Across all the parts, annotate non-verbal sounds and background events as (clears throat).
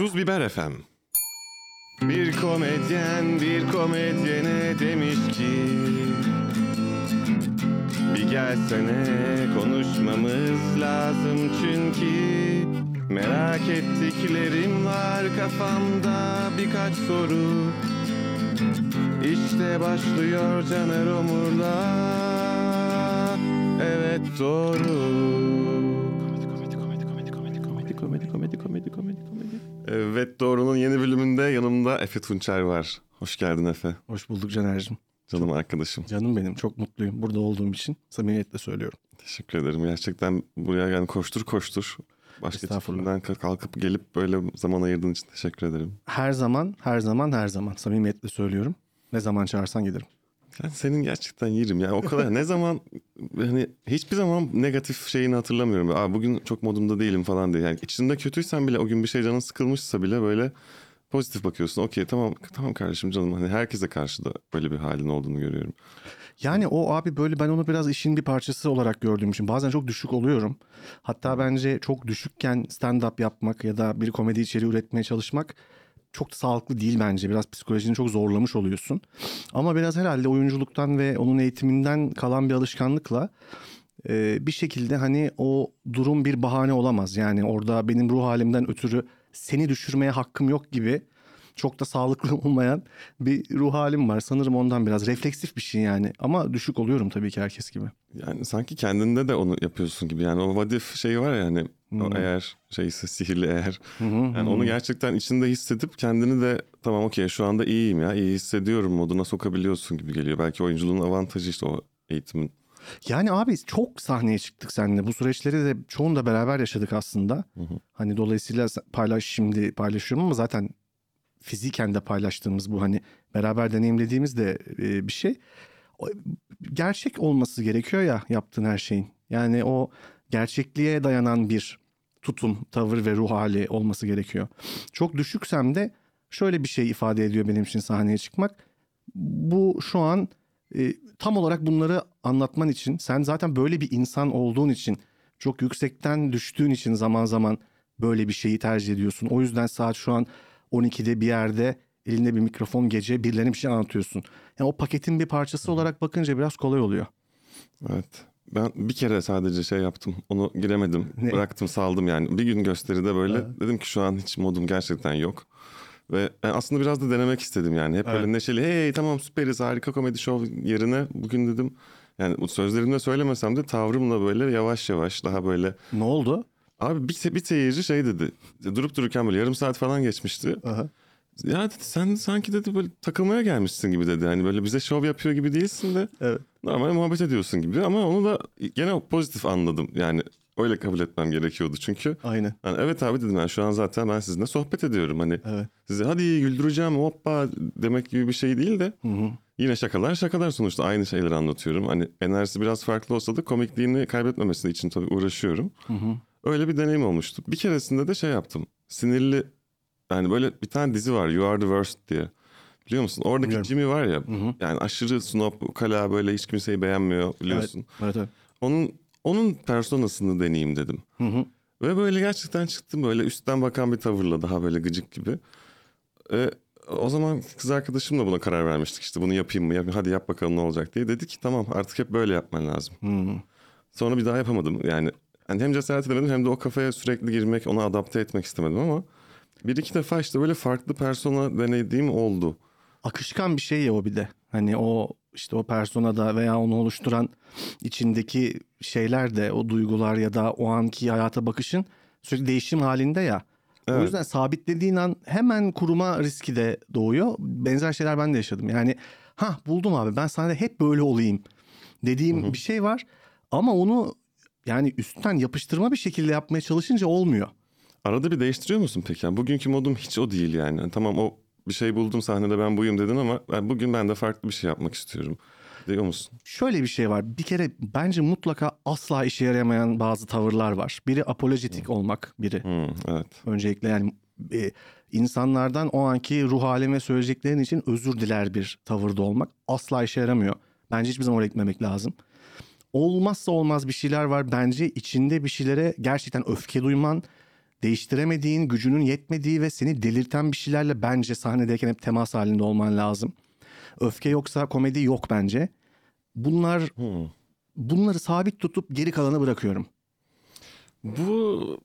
Tuz Biber FM. Bir komedyen bir komedyene demiş ki Bir gelsene konuşmamız lazım çünkü Merak ettiklerim var kafamda birkaç soru. İşte başlıyor Caner Omur'la. Evet doğru Evet Doğru'nun yeni bölümünde yanımda Efe Tunçer var. Hoş geldin Efe. Hoş bulduk Caner'cim. Canım arkadaşım. Canım benim çok mutluyum burada olduğum için samimiyetle söylüyorum. Teşekkür ederim. Gerçekten buraya yani koştur koştur. Başka çekimden kalkıp gelip böyle zaman ayırdığın için teşekkür ederim. Her zaman her zaman her zaman samimiyetle söylüyorum. Ne zaman çağırsan gelirim. Yani senin gerçekten yerim ya. O kadar ne zaman hani hiçbir zaman negatif şeyini hatırlamıyorum. Aa, bugün çok modumda değilim falan diye. Yani içinde kötüysen bile o gün bir şey canın sıkılmışsa bile böyle pozitif bakıyorsun. Okey tamam tamam kardeşim canım. Hani herkese karşı da böyle bir halin olduğunu görüyorum. Yani o abi böyle ben onu biraz işin bir parçası olarak gördüğüm için bazen çok düşük oluyorum. Hatta bence çok düşükken stand-up yapmak ya da bir komedi içeriği üretmeye çalışmak çok da sağlıklı değil bence. Biraz psikolojini çok zorlamış oluyorsun. Ama biraz herhalde oyunculuktan ve onun eğitiminden kalan bir alışkanlıkla e, bir şekilde hani o durum bir bahane olamaz. Yani orada benim ruh halimden ötürü seni düşürmeye hakkım yok gibi çok da sağlıklı (laughs) olmayan bir ruh halim var. Sanırım ondan biraz refleksif bir şey yani. Ama düşük oluyorum tabii ki herkes gibi. Yani sanki kendinde de onu yapıyorsun gibi. Yani o vadif şeyi var ya hani o eğer şeyse sihirli eğer. yani onu gerçekten içinde hissedip kendini de tamam okey şu anda iyiyim ya iyi hissediyorum moduna sokabiliyorsun gibi geliyor. Belki oyunculuğun avantajı işte o eğitimin. Yani abi çok sahneye çıktık seninle. Bu süreçleri de çoğunu da beraber yaşadık aslında. Hani dolayısıyla paylaş şimdi paylaşıyorum ama zaten fiziken de paylaştığımız bu hani beraber deneyimlediğimiz de e, bir şey. Gerçek olması gerekiyor ya yaptığın her şeyin. Yani o gerçekliğe dayanan bir tutum, tavır ve ruh hali olması gerekiyor. Çok düşüksem de şöyle bir şey ifade ediyor benim için sahneye çıkmak. Bu şu an e, tam olarak bunları anlatman için sen zaten böyle bir insan olduğun için çok yüksekten düştüğün için zaman zaman böyle bir şeyi tercih ediyorsun. O yüzden saat şu an 12'de bir yerde elinde bir mikrofon gece birilerine bir şey anlatıyorsun. Yani o paketin bir parçası olarak bakınca biraz kolay oluyor. Evet. Ben bir kere sadece şey yaptım. Onu giremedim. Ne? Bıraktım saldım yani. Bir gün gösteride böyle dedim ki şu an hiç modum gerçekten yok. Ve ben aslında biraz da denemek istedim yani. Hep böyle neşeli hey tamam süperiz harika komedi show yerine bugün dedim. Yani sözlerimle söylemesem de tavrımla böyle yavaş yavaş daha böyle. Ne oldu? Abi bir, bir seyirci şey dedi. Durup dururken böyle yarım saat falan geçmişti. Ya dedi sen sanki dedi böyle takılmaya gelmişsin gibi dedi. Hani böyle bize şov yapıyor gibi değilsin de. Evet. Normal muhabbet ediyorsun gibi ama onu da gene pozitif anladım. Yani öyle kabul etmem gerekiyordu çünkü. Aynen. Yani evet abi dedim ben şu an zaten ben sizinle sohbet ediyorum. Hani Evet. size hadi güldüreceğim hoppa demek gibi bir şey değil de. Yine şakalar şakalar sonuçta aynı şeyleri anlatıyorum. Hani enerjisi biraz farklı olsa da komikliğini kaybetmemesi için tabii uğraşıyorum. Öyle bir deneyim olmuştu. Bir keresinde de şey yaptım. Sinirli yani böyle bir tane dizi var You Are The Worst diye. Biliyor musun? Oradaki Biliyorum. Jimmy var ya yani aşırı snob, ukala böyle hiç kimseyi beğenmiyor biliyorsun. Evet, evet. Onun onun personasını deneyeyim dedim. Ve böyle gerçekten çıktım böyle üstten bakan bir tavırla daha böyle gıcık gibi. Ee, o zaman kız arkadaşımla buna karar vermiştik işte bunu yapayım mı yapayım hadi yap bakalım ne olacak diye. Dedi ki tamam artık hep böyle yapman lazım. Sonra bir daha yapamadım yani. Yani hem cesaret edemedim hem de o kafaya sürekli girmek ona adapte etmek istemedim ama bir iki defa işte böyle farklı persona denediğim oldu. akışkan bir şey ya o bir de. Hani o işte o personada veya onu oluşturan içindeki şeyler de o duygular ya da o anki hayata bakışın sürekli değişim halinde ya. O Evet. yüzden sabitlediğin an hemen kuruma riski de doğuyor. Benzer şeyler ben de yaşadım. Yani ha buldum abi ben sana hep böyle olayım dediğim bir şey var. Ama onu yani üstten yapıştırma bir şekilde yapmaya çalışınca olmuyor. Arada bir değiştiriyor musun peki? Yani bugünkü modum hiç o değil yani. Yani Tamam o bir şey buldum sahnede ben buyum dedin ama ben bugün ben de farklı bir şey yapmak istiyorum. Diyor musun? Şöyle bir şey var. Bir kere bence mutlaka asla işe yaramayan bazı tavırlar var. Biri apolojetik olmak biri. Hmm, evet. Öncelikle yani e, insanlardan o anki ruh halim ve söyleyeceklerin için özür diler bir tavırda olmak asla işe yaramıyor. Bence hiçbir zaman oraya gitmemek lazım. Olmazsa olmaz bir şeyler var. Bence içinde bir şeylere gerçekten öfke duyman değiştiremediğin, gücünün yetmediği ve seni delirten bir şeylerle bence sahnedeyken hep temas halinde olman lazım. Öfke yoksa komedi yok bence. Bunlar Hmm. bunları sabit tutup geri kalanı bırakıyorum. Bu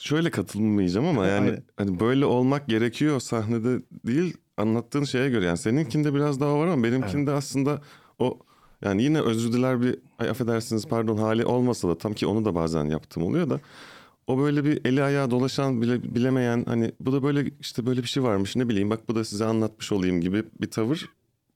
şöyle katılmayacağım ama yani Aynen. hani böyle olmak gerekiyor sahnede değil anlattığın şeye göre yani seninkinde biraz daha var ama benimkinde aslında o yani yine özür diler bir ay affedersiniz pardon hali olmasa da tam ki onu da bazen yaptığım oluyor da o böyle bir eli ayağı dolaşan bile, bilemeyen hani bu da böyle işte böyle bir şey varmış ne bileyim bak bu da size anlatmış olayım gibi bir tavır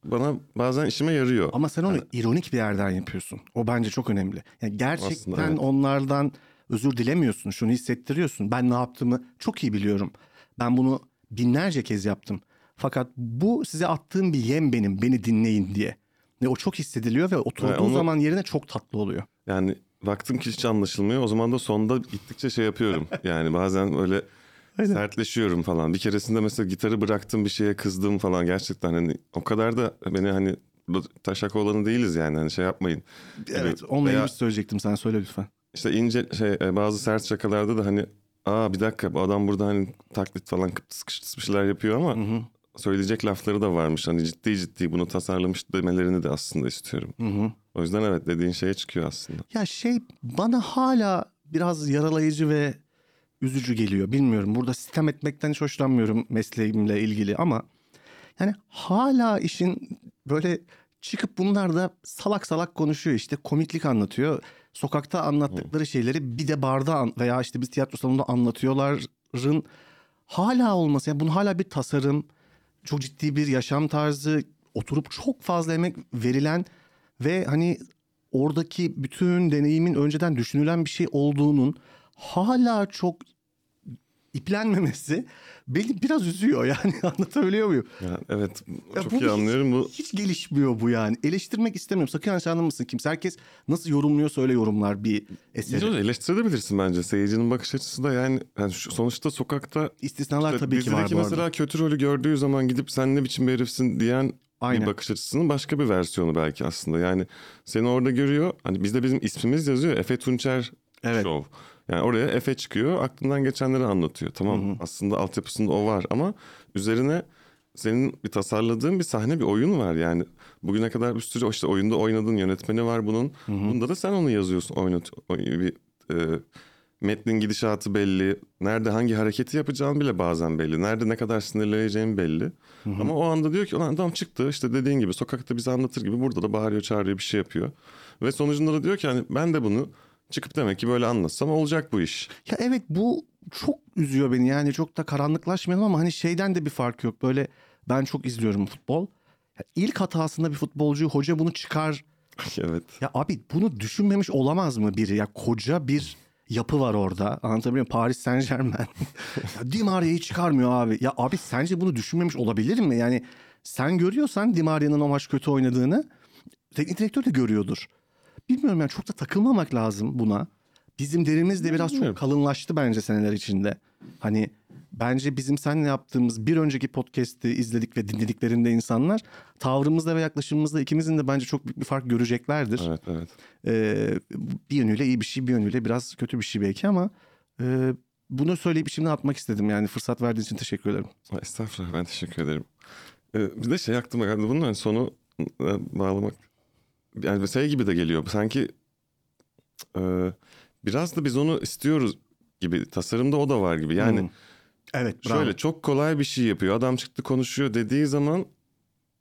bana bazen işime yarıyor. Ama sen onu ironik bir yerden yapıyorsun. O bence çok önemli. Yani gerçekten Aslında evet. onlardan özür dilemiyorsun. Şunu hissettiriyorsun. Ben ne yaptığımı çok iyi biliyorum. Ben bunu binlerce kez yaptım. Fakat bu size attığım bir yem benim. Beni dinleyin diye. Ve o çok hissediliyor ve oturduğu Ve onu- zaman yerine çok tatlı oluyor. Yani baktım ki hiç anlaşılmıyor. O zaman da sonda gittikçe şey yapıyorum. (laughs) Yani bazen öyle Aynen. sertleşiyorum falan. Bir keresinde mesela gitarı bıraktım bir şeye kızdım falan. Gerçekten hani o kadar da beni hani taşak olanı değiliz yani hani şey yapmayın. Evet, Gibi. onunla Veya ilgili söyleyecektim. Sen söyle lütfen. işte ince şey e, bazı sert şakalarda da hani aa bir dakika bu adam burada hani taklit falan kıptıs kıştıs bir şeyler yapıyor ama Hı hı. Söyleyecek lafları da varmış. Hani ciddi ciddi bunu tasarlamış demelerini de aslında istiyorum. Hı hı. O yüzden evet dediğin şeye çıkıyor aslında. Ya şey bana hala biraz yaralayıcı ve üzücü geliyor. Bilmiyorum. Burada sistem etmekten hiç hoşlanmıyorum mesleğimle ilgili ama yani hala işin böyle çıkıp bunlar da salak salak konuşuyor işte komiklik anlatıyor. Sokakta anlattıkları şeyleri bir de barda veya işte bir tiyatro salonunda anlatıyorların hala olması. Yani bunun hala bir tasarım, çok ciddi bir yaşam tarzı, oturup çok fazla emek verilen ve hani oradaki bütün deneyimin önceden düşünülen bir şey olduğunun hala çok iplenmemesi beni biraz üzüyor (laughs) yani anlatabiliyor muyum? Yani evet Ya çok iyi hiç- anlıyorum. Bu Hiç gelişmiyor bu yani. Eleştirmek istemiyorum. Sakın yanlış anlamasın kimse. Herkes nasıl yorumluyorsa öyle yorumlar bir eseri. Biraz eleştirebilirsin bence. Seyircinin bakış açısı da yani, yani şu- sonuçta sokakta İstisnalar işte tabii ki var bu arada. mesela kötü rolü gördüğü zaman gidip sen ne biçim bir herifsin diyen Aynen. bir bakış açısının başka bir versiyonu belki aslında. Yani seni orada görüyor. Hani bizde bizim ismimiz yazıyor. Efe Tunçer Evet. Show. Yani oraya Efe çıkıyor. Aklından geçenleri anlatıyor. Tamam aslında altyapısında o var ama üzerine senin bir tasarladığın bir sahne bir oyun var yani. Bugüne kadar bir sürü işte oyunda oynadığın yönetmeni var bunun. Bunda da sen onu yazıyorsun. Oynat, oy- bir, e, metnin gidişatı belli. Nerede hangi hareketi yapacağın bile bazen belli. Nerede ne kadar sinirleneceğin belli. Ama o anda diyor ki "Ulan adam çıktı işte dediğin gibi sokakta bize anlatır gibi burada da bağırıyor çağırıyor bir şey yapıyor. Ve sonucunda da diyor ki hani ben de bunu çıkıp demek ki böyle anlatsam olacak bu iş. Ya evet bu çok üzüyor beni yani çok da karanlıklaşmayalım ama hani şeyden de bir fark yok. Böyle ben çok izliyorum futbol. Ya ilk hatasında bir futbolcu hoca bunu çıkar. (laughs) evet. Ya abi bunu düşünmemiş olamaz mı biri? Ya koca bir yapı var orada. Anlatabiliyor muyum? Paris Saint Germain. (laughs) Di Maria'yı çıkarmıyor abi. Ya abi sence bunu düşünmemiş olabilir mi? Yani sen görüyorsan Di Maria'nın o maç kötü oynadığını teknik direktör de görüyordur. Bilmiyorum yani çok da takılmamak lazım buna. Bizim derimiz de biraz çok Bilmiyorum. kalınlaştı bence seneler içinde. Hani bence bizim seninle yaptığımız bir önceki podcast'i izledik ve dinlediklerinde insanlar tavrımızda ve yaklaşımımızda ikimizin de bence çok büyük bir fark göreceklerdir. Evet evet. Ee, bir yönüyle iyi bir şey bir yönüyle biraz kötü bir şey belki ama e, bunu söyleyip içimden atmak istedim. Yani fırsat verdiğin için teşekkür ederim. Estağfurullah ben teşekkür ederim. Ee, bir de şey aklıma geldi bunun hani sonu e, bağlamak. Yani şey gibi de geliyor. Sanki e, biraz da biz onu istiyoruz gibi. Tasarımda o da var gibi. Yani Hmm. Evet bravo. şöyle çok kolay bir şey yapıyor. Adam çıktı konuşuyor dediği zaman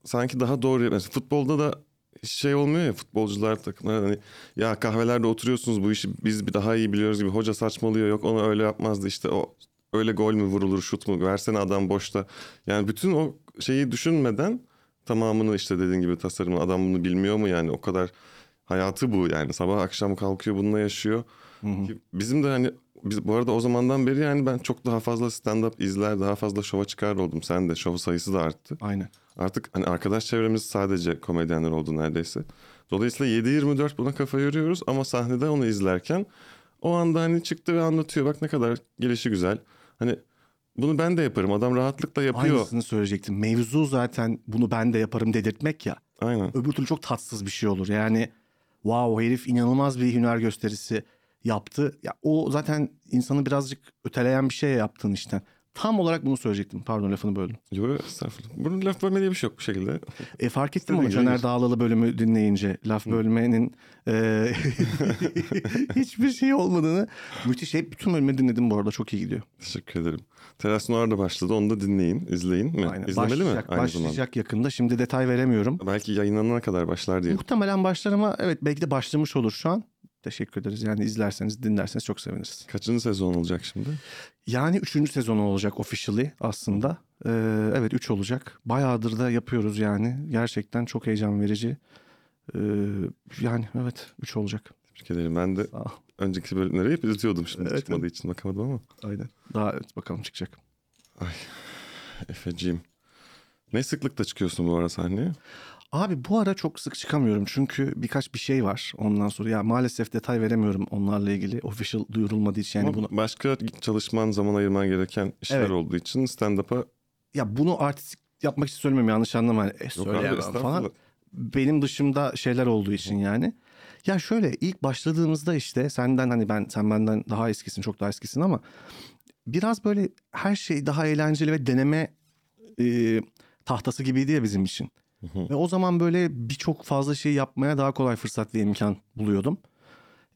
sanki daha doğru. Mesela futbolda da şey olmuyor ya futbolcular takımlar hani ya kahvelerde oturuyorsunuz bu işi biz bir daha iyi biliyoruz gibi hoca saçmalıyor yok onu öyle yapmazdı işte o öyle gol mü vurulur şut mu versene adam boşta yani bütün o şeyi düşünmeden tamamını işte dediğin gibi tasarımı adam bunu bilmiyor mu yani o kadar hayatı bu yani sabah akşam kalkıyor bununla yaşıyor Ki bizim de hani biz bu arada o zamandan beri yani ben çok daha fazla stand-up izler daha fazla şova çıkar oldum sen de şov sayısı da arttı Aynen. Artık hani arkadaş çevremiz sadece komedyenler oldu neredeyse. Dolayısıyla 7-24 buna kafa yoruyoruz ama sahnede onu izlerken o anda hani çıktı ve anlatıyor. Bak ne kadar gelişi güzel. Hani bunu ben de yaparım. Adam rahatlıkla yapıyor. Aynısını söyleyecektim. Mevzu zaten bunu ben de yaparım dedirtmek ya. Aynen. Öbür türlü çok tatsız bir şey olur. Yani wow herif inanılmaz bir hüner gösterisi yaptı. Ya o zaten insanı birazcık öteleyen bir şey yaptığın işten. Tam olarak bunu söyleyecektim. Pardon lafını böldüm. Yok estağfurullah. Bunun laf bölme diye bir şey yok bu şekilde. E, fark ettim ama Caner. Dağlalı bölümü dinleyince laf bölmenin e, (laughs) hiçbir şey olmadığını müthiş. Hep bütün bölümü dinledim bu arada çok iyi gidiyor. Teşekkür ederim. Teras Noir da başladı. Onu da dinleyin, izleyin mi? Aynen. İzlemeli mi? başlayacak, Aynı başlayacak yakında. Şimdi detay veremiyorum. zamanda. Belki yayınlanana kadar başlar diye. Muhtemelen başlar ama evet belki de başlamış olur şu an. Teşekkür ederiz. Yani izlerseniz, dinlerseniz çok seviniriz. Kaçıncı sezon olacak şimdi? Yani üçüncü sezonu olacak officially aslında. Ee, evet üç olacak. Bayağıdır da yapıyoruz yani. Gerçekten çok heyecan verici. Ee, yani evet üç olacak. Tebrik ederim. Ben de Sağ ol. Önceki bölümleri hep izliyordum şimdi Evet, çıkmadığı için bakamadım ama. Aynen. Daha evet bakalım çıkacak. Efeciğim. Ne sıklıkta çıkıyorsun bu ara sahneye? Abi bu ara çok sık çıkamıyorum çünkü birkaç bir şey var ondan sonra. Ya maalesef detay veremiyorum onlarla ilgili. Official duyurulmadığı için yani Ama bunu Başka çalışman, zaman ayırman gereken işler Evet. olduğu için stand-up'a ya bunu artistik yapmak için söylemiyorum yanlış anlama. E, yok abi söyleyemem falan. benim dışımda şeyler olduğu için yani. Ya şöyle ilk başladığımızda işte senden hani ben sen benden daha eskisin çok daha eskisin ama biraz böyle her şey daha eğlenceli ve deneme e, tahtası gibiydi ya bizim için. Ve o zaman böyle birçok fazla şey yapmaya daha kolay fırsat ve imkan buluyordum.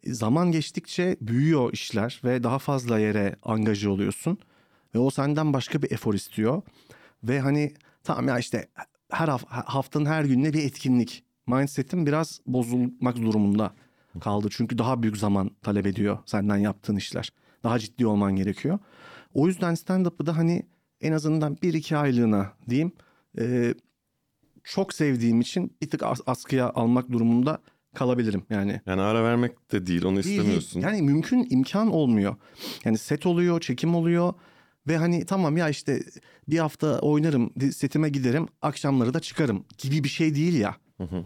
E, Zaman geçtikçe büyüyor işler ve daha fazla yere angaje oluyorsun. Ve o senden başka bir efor istiyor. Ve hani tamam ya işte her haf- haftanın her gününe bir etkinlik. Mindset'im biraz bozulmak durumunda kaldı. Çünkü daha büyük zaman talep ediyor senden yaptığın işler. Daha ciddi olman gerekiyor. O yüzden stand-up'ı da hani en azından bir iki aylığına diyeyim e, çok sevdiğim için bir tık as- askıya almak durumunda kalabilirim yani. Yani ara vermek de değil onu Değil, değil. istemiyorsun. Yani mümkün imkan olmuyor. Yani set oluyor, çekim oluyor ve hani tamam ya işte bir hafta oynarım, setime giderim, akşamları da çıkarım gibi bir şey değil ya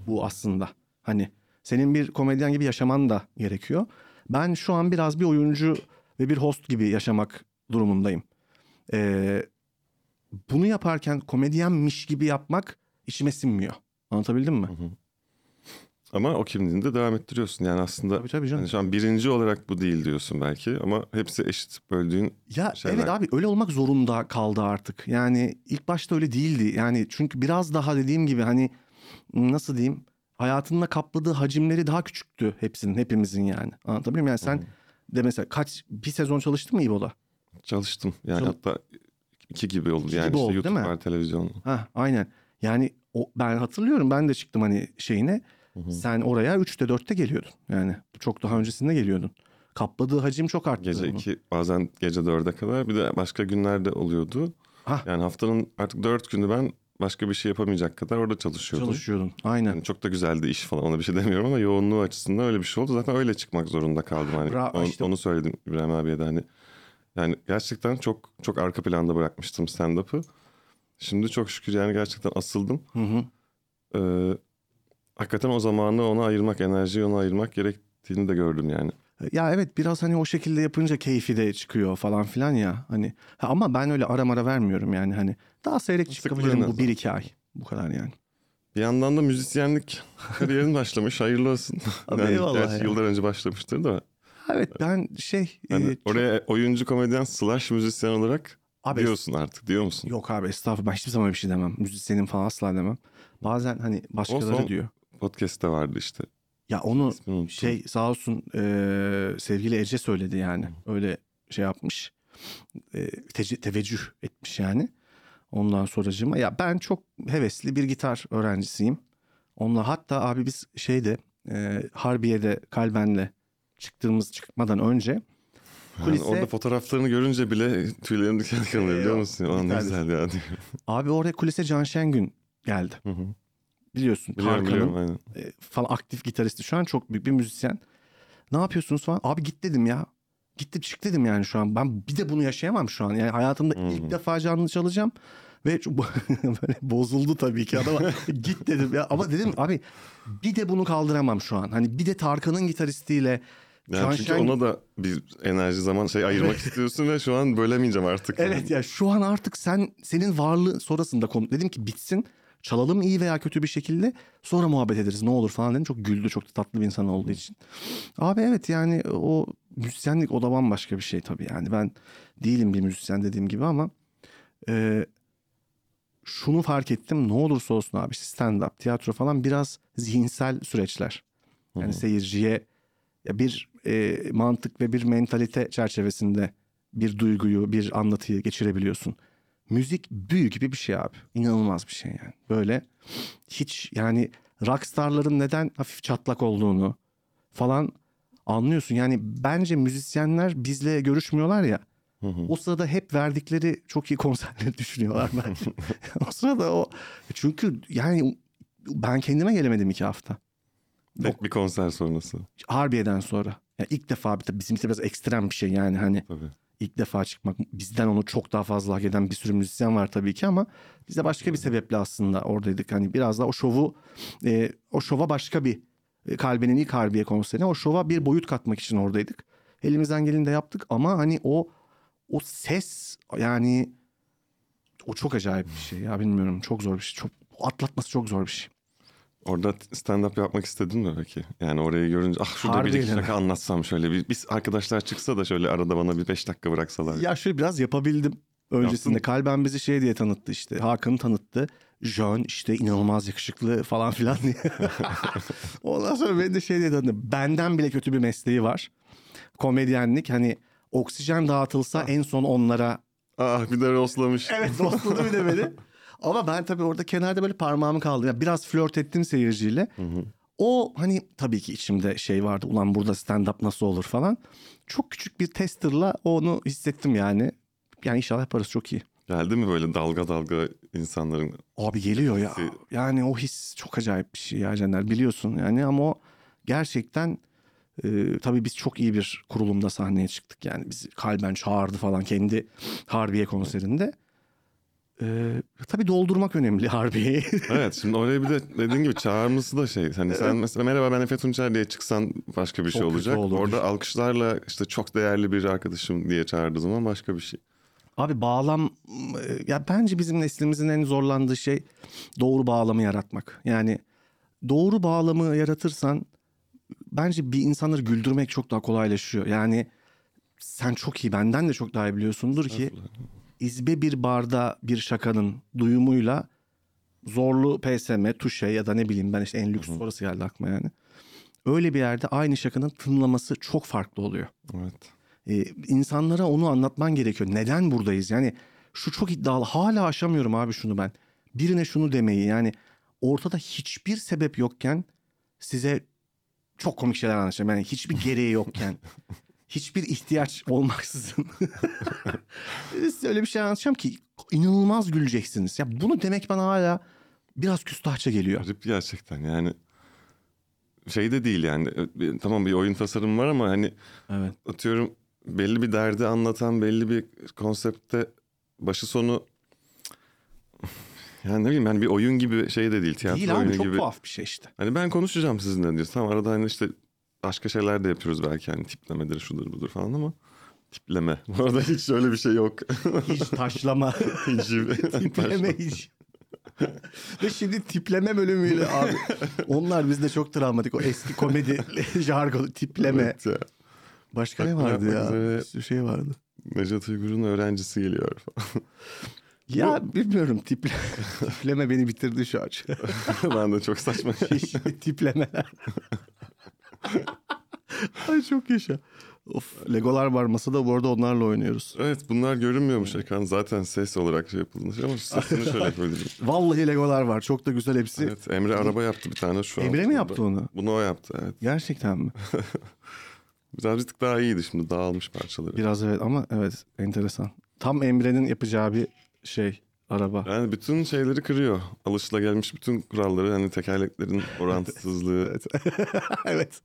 bu aslında. Hani senin bir komedyen gibi yaşaman da gerekiyor. Ben şu an biraz bir oyuncu ve bir host gibi yaşamak durumundayım. Ee, bunu yaparken komedyenmiş gibi yapmak içime sinmiyor. Anlatabildim mi? Ama o kimliğini de devam ettiriyorsun. Yani aslında Tabii tabii canım. hani şu an birinci olarak bu değil diyorsun belki ama hepsi eşit böldüğün Ya şeyler. evet abi öyle olmak zorunda kaldı artık. Yani ilk başta öyle değildi. Yani çünkü biraz daha dediğim gibi hani nasıl diyeyim hayatında kapladığı hacimleri daha küçüktü hepsinin hepimizin yani. Anlatabiliyor muyum? Yani sen de mesela kaç bir sezon çalıştın mı İbo'da? çalıştım. Yani Çal- hatta iki gibi oldu. İki yani gibi işte oldu, YouTube değil mi? var, televizyon. Ha aynen. Yani o, ben hatırlıyorum ben de çıktım hani şeyine. Sen oraya 3'te 4'te geliyordun. Yani çok daha öncesinde geliyordun. Kapladığı hacim çok arttı. Gece onun. iki bazen gece dörde kadar bir de başka günlerde oluyordu. Hah. Yani haftanın artık dört günü ben başka bir şey yapamayacak kadar orada çalışıyordum. Çalışıyordun. Aynen. Yani çok da güzeldi iş falan ona bir şey demiyorum ama yoğunluğu açısından öyle bir şey oldu. Zaten öyle çıkmak zorunda kaldım. Hani Bra- onu, işte- onu söyledim İbrahim abiye de hani. Yani gerçekten çok çok arka planda bırakmıştım stand-up'ı. Şimdi çok şükür yani gerçekten asıldım. Hı hı. Ee, hakikaten o zamanı ona ayırmak, enerjiyi ona ayırmak gerektiğini de gördüm yani. Ya evet biraz hani o şekilde yapınca keyfi de çıkıyor falan filan ya. Hani ha ama ben öyle ara mara vermiyorum yani hani. Daha seyrek çıkabilirim bu bir iki ay. Bu kadar yani. Bir yandan da müzisyenlik kariyerin başlamış. Hayırlı olsun. (laughs) Abi yani eyvallah ya. yıllar önce başlamıştır da. Evet ben şey Yani e, oraya oyuncu komedyen slash müzisyen olarak Abi- diyorsun artık diyor musun? yok abi estağfurullah ben hiçbir zaman bir şey demem. Müzisyenim falan asla demem. Bazen hani başkaları son- diyor. Podcast'te vardı işte. Ya onu şey sağ olsun e, sevgili Ece söyledi yani. Öyle şey yapmış. E, tece- teveccüh etmiş yani. Ondan sonracığıma ya ben çok hevesli bir gitar öğrencisiyim. Onunla hatta abi biz şeyde e, Harbiye'de Kalben'le çıktığımız çıkmadan önce Yani kulise orada fotoğraflarını görünce bile (laughs) tüylerim diken diken oluyor biliyor musun? Aa, ne Bir tanesi. güzel ya diyor. abi oraya kulise Can Şengün geldi. Hı hı. Biliyorsun Tarkan'ın e, falan aktif gitaristi şu an çok büyük bir müzisyen. Ne yapıyorsunuz falan? Abi git dedim ya. Gittim çık dedim yani şu an. Ben bir de bunu yaşayamam şu an. Yani hayatımda Hı hı. ilk defa canlı çalacağım. Ve (laughs) böyle bozuldu tabii ki adama. (laughs) git dedim ya. Ama dedim abi bir de bunu kaldıramam şu an. Hani bir de Tarkan'ın gitaristiyle Yani Can çünkü ona da bir enerji zaman şey ayırmak istiyorsun ve şu an bölemeyeceğim artık. Evet ya şu an artık sen senin varlığın sonrasında konu dedim ki bitsin. Çalalım iyi veya kötü bir şekilde sonra muhabbet ederiz ne olur falan dedim. Çok güldü çok da tatlı bir insan olduğu için. Abi evet yani o müzisyenlik o da bambaşka bir şey tabii yani ben değilim bir müzisyen dediğim gibi ama e, şunu fark ettim ne olursa olsun abi stand up tiyatro falan biraz zihinsel süreçler. Yani seyirciye ya bir e, mantık ve bir mentalite çerçevesinde bir duyguyu, bir anlatıyı geçirebiliyorsun. Müzik büyü gibi bir şey abi. İnanılmaz bir şey yani. Böyle hiç yani rockstarların neden hafif çatlak olduğunu falan anlıyorsun. Yani bence müzisyenler bizle görüşmüyorlar ya. O sırada hep verdikleri çok iyi konserleri (laughs) düşünüyorlar bence. (laughs) o sırada o çünkü yani ben kendime gelemedim iki hafta. Tek bir konser sonrası. Harbiye'den sonra. Yani ilk defa tabii bizim için biraz ekstrem bir şey yani hani Tabii. İlk defa çıkmak bizden onu çok daha fazla hak eden bir sürü müzisyen var tabii ki ama biz de başka bir sebeple aslında oradaydık. Hani biraz da o şovu e, o şova başka bir e, Kalbe'nin ilk Harbiye konserine o şova bir boyut katmak için oradaydık. Elimizden geleni de yaptık ama hani o o ses yani o çok acayip bir şey ya bilmiyorum çok zor bir şey. Çok atlatması çok zor bir şey. Orada stand-up yapmak istedin mi peki? Yani orayı görünce ah şurada bir iki şaka anlatsam şöyle. Bir, biz arkadaşlar çıksa da şöyle arada bana bir beş dakika bıraksalar. Ya şöyle biraz yapabildim. Öncesinde Yaptın. Kalben bizi şey diye tanıttı işte. Hakan'ı tanıttı. Jön işte inanılmaz yakışıklı falan filan diye. (laughs) Ondan sonra beni de şey diye tanıttı. Benden bile kötü bir mesleği var. Komedyenlik hani oksijen dağıtılsa en son onlara. Ah bir de rostlamış. Evet dostladı bir de beni. (laughs) Ama ben tabii orada kenarda böyle parmağımı kaldım. Yani biraz flört ettim seyirciyle. O hani tabii ki içimde şey vardı. Ulan burada stand-up nasıl olur falan. Çok küçük bir testerla onu hissettim yani. Yani inşallah yaparız çok iyi. Geldi mi böyle dalga dalga insanların? Abi geliyor ya. Yani o his çok acayip bir şey ya Caner biliyorsun yani ama o gerçekten e, tabii biz çok iyi bir kurulumda sahneye çıktık yani bizi kalben çağırdı falan kendi Harbiye konserinde. E, tabii doldurmak önemli (laughs) Harbiye'yi. Evet şimdi oraya bir de dediğin gibi çağırması da şey. Hani sen mesela merhaba ben Efe Tunçer diye çıksan başka bir şey Çok kötü olacak. Orada alkışlarla işte çok değerli bir arkadaşım diye çağırdığı zaman başka bir şey. Abi bağlam e, ya bence bizim neslimizin en zorlandığı şey doğru bağlamı yaratmak. Yani doğru bağlamı yaratırsan bence bir insanları güldürmek çok daha kolaylaşıyor. Yani sen çok iyi benden de çok daha iyi biliyorsundur ki izbe bir barda bir şakanın duyumuyla zorlu PSM, tuşe ya da ne bileyim ben işte en lüks orası geldi aklıma yani. Öyle bir yerde aynı şakanın tınlaması çok farklı oluyor Evet. e, insanlara onu anlatman gerekiyor. Neden buradayız? Yani şu çok iddialı. Hala aşamıyorum abi şunu ben. Birine şunu demeyi yani ortada hiçbir sebep yokken size çok komik şeyler anlatacağım. Yani hiçbir (laughs) gereği yokken. Hiçbir ihtiyaç olmaksızın. size (laughs) öyle bir şey anlatacağım ki inanılmaz güleceksiniz. Ya bunu demek bana hala biraz küstahça geliyor. Garip gerçekten yani. Şey de değil yani. e, Tamam bir oyun tasarım var ama hani Evet. atıyorum belli bir derdi anlatan belli bir konsepte başı sonu (laughs) yani ne bileyim yani bir oyun gibi şey de değil tiyatro Değil abi oyunu çok gibi. tuhaf bir şey işte. Hani ben konuşacağım sizinle diyor. Tamam arada hani işte başka şeyler de yapıyoruz belki hani tiplemedir şudur budur falan ama tipleme. (laughs) Bu arada hiç öyle bir şey yok. (laughs) Hiç taşlama. (laughs) hiç. tipleme hiç. Ve şimdi tipleme bölümüyle abi. Onlar bizde çok travmatik. O eski komedi jargonu tipleme. Evet ya. Başka ne vardı ya? üzere- Bir sürü şey vardı. Necdet Uygur'un öğrencisi geliyor falan. Ya bilmiyorum tiple, tipleme beni bitirdi şu an. ben de çok saçma. Tiplemeler. (laughs) Ay çok yaşa. Of Legolar var masada bu arada onlarla oynuyoruz. evet bunlar görünmüyormuş ekran. Zaten ses olarak şey yapılmış ama sesini şöyle (laughs) yapabilirim. Vallahi Legolar var. Çok da güzel hepsi. Evet Emre araba yaptı bir tane şu an. Emre mi yaptı onu? Bunu o yaptı evet. Gerçekten mi? (laughs) Birazcık daha iyiydi şimdi dağılmış parçaları. Biraz evet ama evet enteresan. Tam Emre'nin yapacağı bir şey araba. Yani bütün şeyleri kırıyor. Alışılagelmiş bütün kuralları hani tekerleklerin (laughs) orantısızlığı. Evet. (laughs) evet.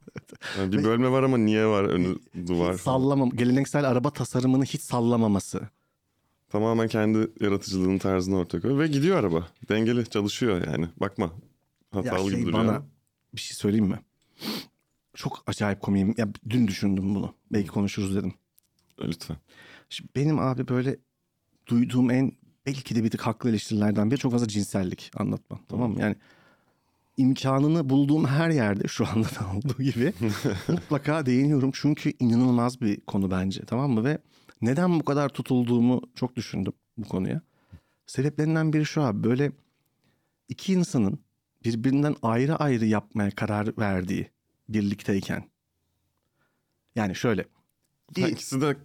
Yani bir bölme var ama niye var önü duvar. Sallamam. Geleneksel araba tasarımını hiç sallamaması. Tamamen kendi yaratıcılığının tarzını ortaya koyuyor ve gidiyor araba. Dengeli çalışıyor yani. Bakma. Ya Hatalı şey gibi duruyor. bana bir şey söyleyeyim mi? Çok acayip komiyim. Ya dün düşündüm bunu. Belki konuşuruz dedim. Lütfen. Şimdi benim abi böyle duyduğum en belki de bir tık haklı eleştirilerden biri çok fazla cinsellik anlatmam. Tamam mı? Yani imkanını bulduğum her yerde şu anda da (laughs) olduğu gibi (laughs) mutlaka değiniyorum. Çünkü inanılmaz bir konu bence tamam mı? Ve neden bu kadar tutulduğumu çok düşündüm bu konuya. Sebeplerinden biri şu abi böyle iki insanın birbirinden ayrı ayrı yapmaya karar verdiği birlikteyken. Yani şöyle. İkisi de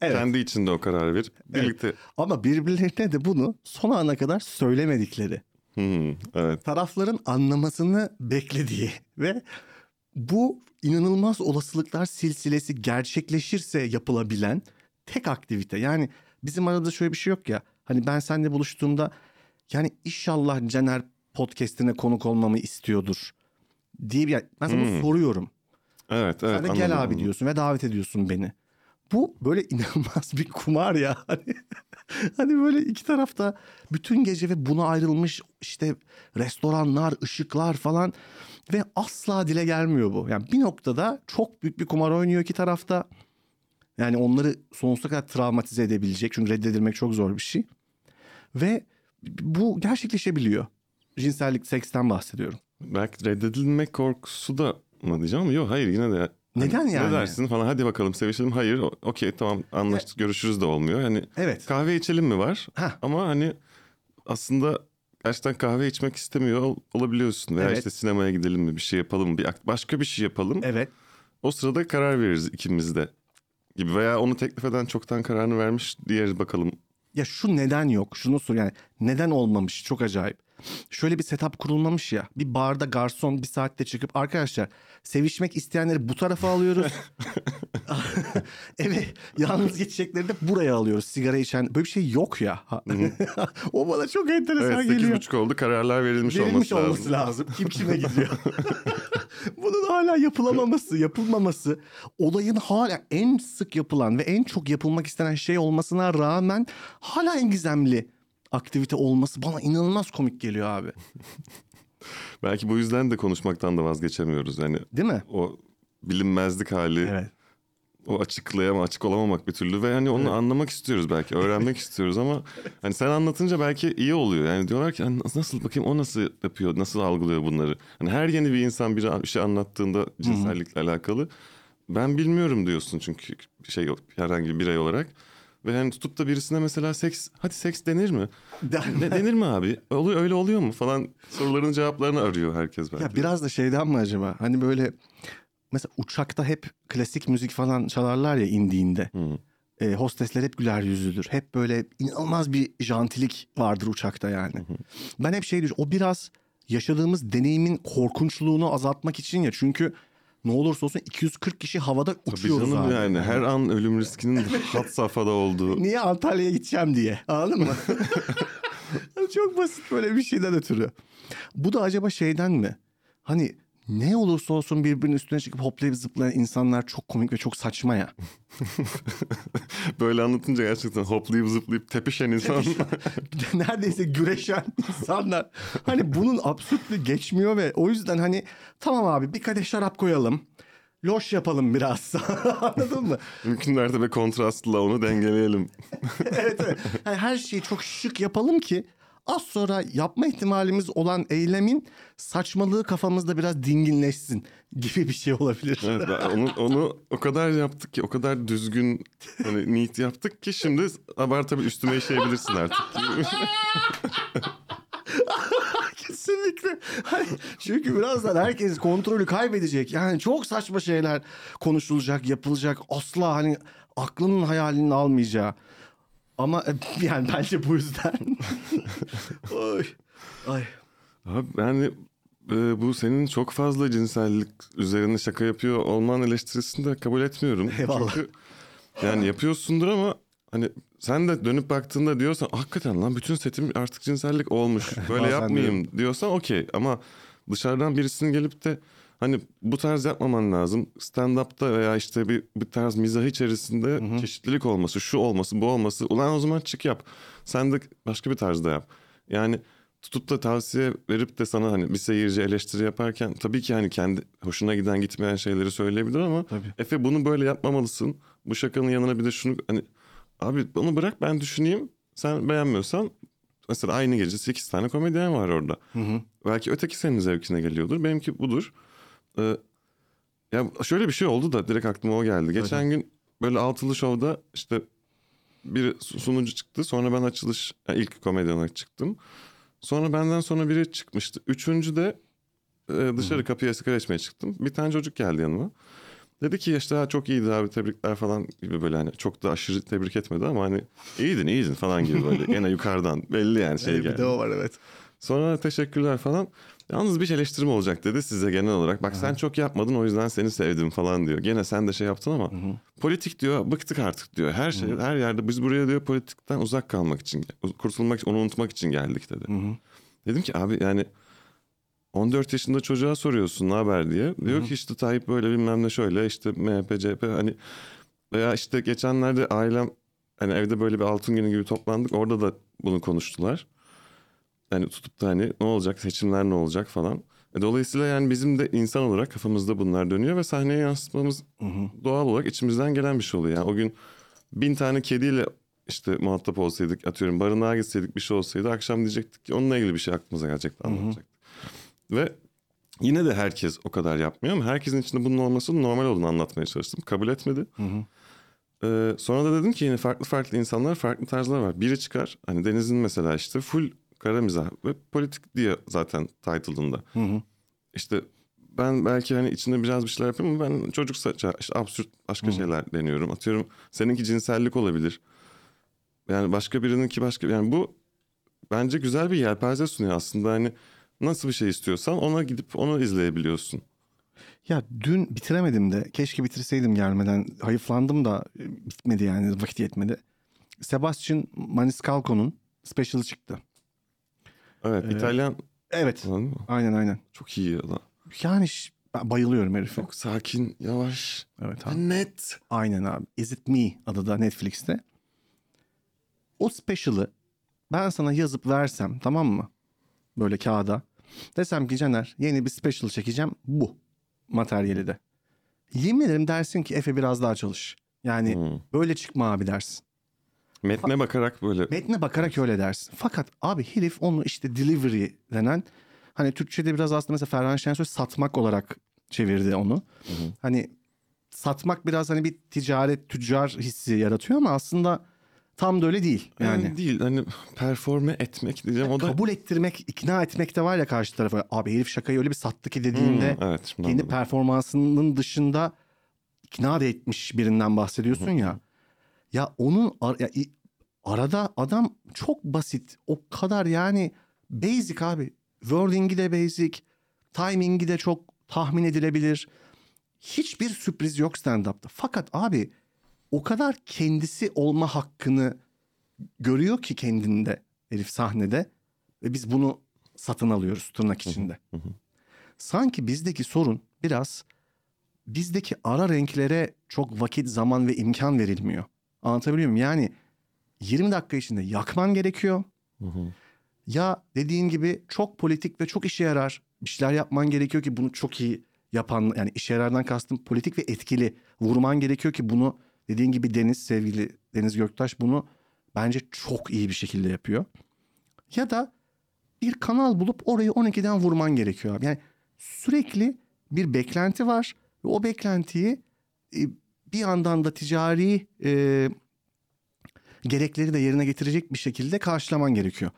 Evet. kendi içinde o kararı verip birlikte. Ama birbirlerine de bunu son ana kadar söylemedikleri. Hmm, evet. tarafların anlamasını beklediği ve bu inanılmaz olasılıklar silsilesi gerçekleşirse yapılabilen tek aktivite. Yani bizim arada şöyle bir şey yok ya. Hani ben seninle buluştuğumda yani inşallah Caner podcast'ine konuk olmamı istiyordur diye bir ben sana bunu soruyorum. Evet, evet. Sen de anladım, gel abi anladım. diyorsun ve davet ediyorsun beni. Bu böyle inanılmaz bir kumar ya. (laughs) Hani, hani böyle iki tarafta bütün gece ve buna ayrılmış işte restoranlar, ışıklar falan ve asla dile gelmiyor bu. Yani bir noktada çok büyük bir kumar oynuyor iki tarafta. Yani onları sonsuza kadar travmatize edebilecek. Çünkü reddedilmek çok zor bir şey. Ve bu gerçekleşebiliyor. Cinsellik, seksten bahsediyorum. Belki reddedilmek korkusu da mı diyeceğim ama yok hayır yine de. Neden Hani yani? Ne dersin falan hadi bakalım sevişelim. Hayır okey tamam anlaştık görüşürüz de olmuyor. Hani Evet. kahve içelim mi var Heh. ama hani aslında gerçekten kahve içmek istemiyor ol- olabiliyorsun. Veya Evet. işte sinemaya gidelim mi bir şey yapalım mı bir başka bir şey yapalım. Evet. O sırada karar veririz ikimiz de gibi veya onu teklif eden çoktan kararını vermiş diğer bakalım. Ya şu neden yok? Şunu sor yani neden olmamış? Çok acayip. Şöyle bir setup kurulmamış ya. Bir barda garson bir saatte çıkıp arkadaşlar sevişmek isteyenleri bu tarafa alıyoruz. (laughs) (laughs) Eve yalnız geçecekleri de buraya alıyoruz. Sigara içen böyle bir şey yok ya. (laughs) o bana çok enteresan Evet geliyor. 8.30 oldu kararlar verilmiş, Verilmiş olması, olması lazım. lazım. Kim kime gidiyor? Bunun hala yapılamaması, yapılmaması, olayın hala en sık yapılan ve en çok yapılmak istenen şey olmasına rağmen hala en gizemli aktivite olması bana inanılmaz komik geliyor abi. (laughs) Belki bu yüzden de konuşmaktan da vazgeçemiyoruz. Yani Değil mi? o bilinmezlik hali, Evet. o açıklayama, açık olamamak bir türlü ve hani onu anlamak istiyoruz belki, öğrenmek (laughs) istiyoruz ama hani sen anlatınca belki iyi oluyor. Yani diyorlar ki "Hani nasıl bakayım o nasıl yapıyor, nasıl algılıyor bunları. Hani her yeni bir insan bir şey anlattığında cinsellikle alakalı ben bilmiyorum diyorsun çünkü bir şey herhangi bir birey olarak. Ve hani tutup da birisine mesela seks, hadi seks denir mi? Ne denir mi abi? Oluyor öyle oluyor mu falan soruların cevaplarını arıyor herkes belki. Ya biraz da şeyden mi acaba? Hani böyle mesela uçakta hep klasik müzik falan çalarlar ya indiğinde. E, hostesler hep güler yüzlüdür. Hep böyle inanılmaz bir jantilik vardır uçakta yani. Ben hep şey düşünüyorum. O biraz yaşadığımız deneyimin korkunçluğunu azaltmak için ya. Çünkü ne olursa olsun 240 kişi havada Tabii uçuyoruz canım abi. yani her an ölüm riskinin (laughs) had safhada olduğu. Niye Antalya'ya gideceğim diye. Anladın mı? (laughs) Çok basit böyle bir şeyden ötürü. Bu da acaba şeyden mi? Hani ne olursa olsun birbirinin üstüne çıkıp hoplayıp zıplayan insanlar çok komik ve çok saçma ya. (laughs) Böyle anlatınca gerçekten hoplayıp zıplayıp tepişen insan. (laughs) Neredeyse güreşen insanlar. Hani bunun absürtlüğü geçmiyor ve o yüzden hani tamam abi bir kadeh şarap koyalım. Loş yapalım biraz. (laughs) Anladın mı? Mümkün mertebe kontrastla onu dengeleyelim. evet, evet. Yani her şeyi çok şık yapalım ki az sonra yapma ihtimalimiz olan eylemin saçmalığı kafamızda biraz dinginleşsin gibi bir şey olabilir. Evet, onu, onu o kadar yaptık ki o kadar düzgün hani neat yaptık ki şimdi abartabil üstüme işeyebilirsin artık. (laughs) Kesinlikle. Hani çünkü birazdan herkes kontrolü kaybedecek. Yani çok saçma şeyler konuşulacak, yapılacak. Asla hani aklının hayalinin almayacağı. Ama e, (laughs) yani bence bu yüzden. (laughs) Oy. Ay. Abi yani e, bu senin çok fazla cinsellik üzerine şaka yapıyor olman eleştirisini de kabul etmiyorum. Eyvallah. Çünkü yani yapıyorsundur ama hani sen de dönüp baktığında diyorsan hakikaten lan bütün setim artık cinsellik olmuş. (laughs) Böyle yapmayayım diyorsan okey ama dışarıdan birisinin gelip de hani bu tarz yapmaman lazım. Stand-up'ta veya işte bir, bir tarz mizah içerisinde çeşitlilik olması, şu olması, bu olması. Ulan o zaman çık yap. Sen de başka bir tarzda yap. Yani tutup da tavsiye verip de sana hani bir seyirci eleştiri yaparken tabii ki hani kendi hoşuna giden gitmeyen şeyleri söyleyebilir ama Tabii. Efe bunu böyle yapmamalısın. Bu şakanın yanına bir de şunu hani abi onu bırak ben düşüneyim. Sen beğenmiyorsan mesela aynı gece 8 tane komedyen var orada. Belki öteki senin zevkine geliyordur. Benimki budur. Ee, ya şöyle bir şey oldu da direkt aklıma o geldi. Geçen gün böyle altılı şovda işte bir sunucu çıktı. Sonra ben açılış yani ilk komedyen olarak çıktım. Sonra benden sonra biri çıkmıştı. Üçüncü de e, dışarı kapıya sigara içmeye çıktım. Bir tane çocuk geldi yanıma. Dedi ki işte ha, çok iyiydi abi tebrikler falan gibi böyle hani çok da aşırı tebrik etmedi ama hani iyiydin iyiydin falan gibi böyle gene yukarıdan belli yani şey Bir geldi. de o var evet. Sonra teşekkürler falan. Yalnız bir eleştirim olacak dedi size genel olarak. Bak sen çok yapmadın o yüzden seni sevdim falan diyor. Gene sen de şey yaptın ama politik diyor bıktık artık diyor. Her şey her yerde biz buraya diyor politikten uzak kalmak için kurtulmak onu unutmak için geldik dedi. Dedim ki abi yani 14 yaşında çocuğa soruyorsun ne haber diye. Diyor ki işte Tayyip böyle bilmem ne şöyle işte MHP CHP hani veya işte geçenlerde ailem hani evde böyle bir altın günü gibi toplandık. Orada da bunu konuştular. Yani tutup da hani ne olacak seçimler ne olacak falan. E, Dolayısıyla yani bizim de insan olarak kafamızda bunlar dönüyor ve sahneye yansıtmamız doğal olarak içimizden gelen bir şey oluyor. Yani o gün bin tane kediyle işte muhatap olsaydık atıyorum barınağa gitseydik bir şey olsaydı akşam diyecektik ki onunla ilgili bir şey aklımıza gelecekti anlatacaktık. Ve yine de herkes o kadar yapmıyor ama herkesin içinde bunun olmasının normal olduğunu anlatmaya çalıştım. Kabul etmedi. Ee, sonra da dedim ki yine farklı farklı insanlar farklı tarzlar var. Biri çıkar hani Deniz'in mesela işte full kara mizah ve politik diye zaten title'ında. İşte ben belki hani içinde biraz bir şeyler yapıyorum ama ben çocuksa işte absürt başka şeyler deniyorum. Atıyorum seninki cinsellik olabilir. Yani başka birininki başka yani bu bence güzel bir yelpaze sunuyor aslında hani nasıl bir şey istiyorsan ona gidip onu izleyebiliyorsun. Ya dün bitiremedim de keşke bitirseydim gelmeden. Hayıflandım da e, bitmedi yani vakit yetmedi. Sebastian Maniscalco'nun special'ı çıktı. Evet İtalyan Evet. Aynen aynen. Çok iyi adam. Yani ş- ben bayılıyorum herife. Çok sakin, yavaş, Evet abi. net. Aynen abi. Is It Me adı da Netflix'te. O special'ı ben sana yazıp versem tamam mı? Böyle kağıda. Desem ki Caner yeni bir special çekeceğim bu materyali de. Yemin ederim dersin ki Efe biraz daha çalış. Yani Hmm. böyle çıkma abi dersin. Metne bakarak böyle Metne bakarak öyle dersin. Fakat abi herif onu işte delivery denen hani Türkçe'de biraz aslında mesela Ferhan Şensoy satmak olarak çevirdi onu. Hani satmak biraz hani bir ticaret tüccar hissi yaratıyor ama aslında tam da öyle değil. Yani, yani değil hani performe etmek diyeceğim o da kabul ettirmek, ikna etmek de var ya karşı tarafa. Abi herif şakayı öyle bir sattı ki dediğinde Hmm, evet kendi anladım. performansının dışında ikna da etmiş birinden bahsediyorsun ya. Ya onun ar- ya arada adam çok basit. O kadar yani basic abi. Wording'i de basic. Timing'i de çok tahmin edilebilir. Hiçbir sürpriz yok stand-up'ta. Fakat abi o kadar kendisi olma hakkını görüyor ki kendinde herif sahnede ve biz bunu satın alıyoruz tırnak içinde. Sanki bizdeki sorun biraz bizdeki ara renklere çok vakit, zaman ve imkan verilmiyor. Anlatabiliyor muyum? Yani 20 dakika içinde yakman gerekiyor. Ya dediğin gibi çok politik ve çok işe yarar bir şeyler yapman gerekiyor ki bunu çok iyi yapan yani işe yarardan kastım politik ve etkili vurman gerekiyor ki bunu dediğin gibi Deniz sevgili Deniz Göktaş bunu bence çok iyi bir şekilde yapıyor. Ya da bir kanal bulup orayı 12'den vurman gerekiyor abi. Yani sürekli bir beklenti var ve o beklentiyi e, bir yandan da ticari e, gerekleri de yerine getirecek bir şekilde karşılaman gerekiyor.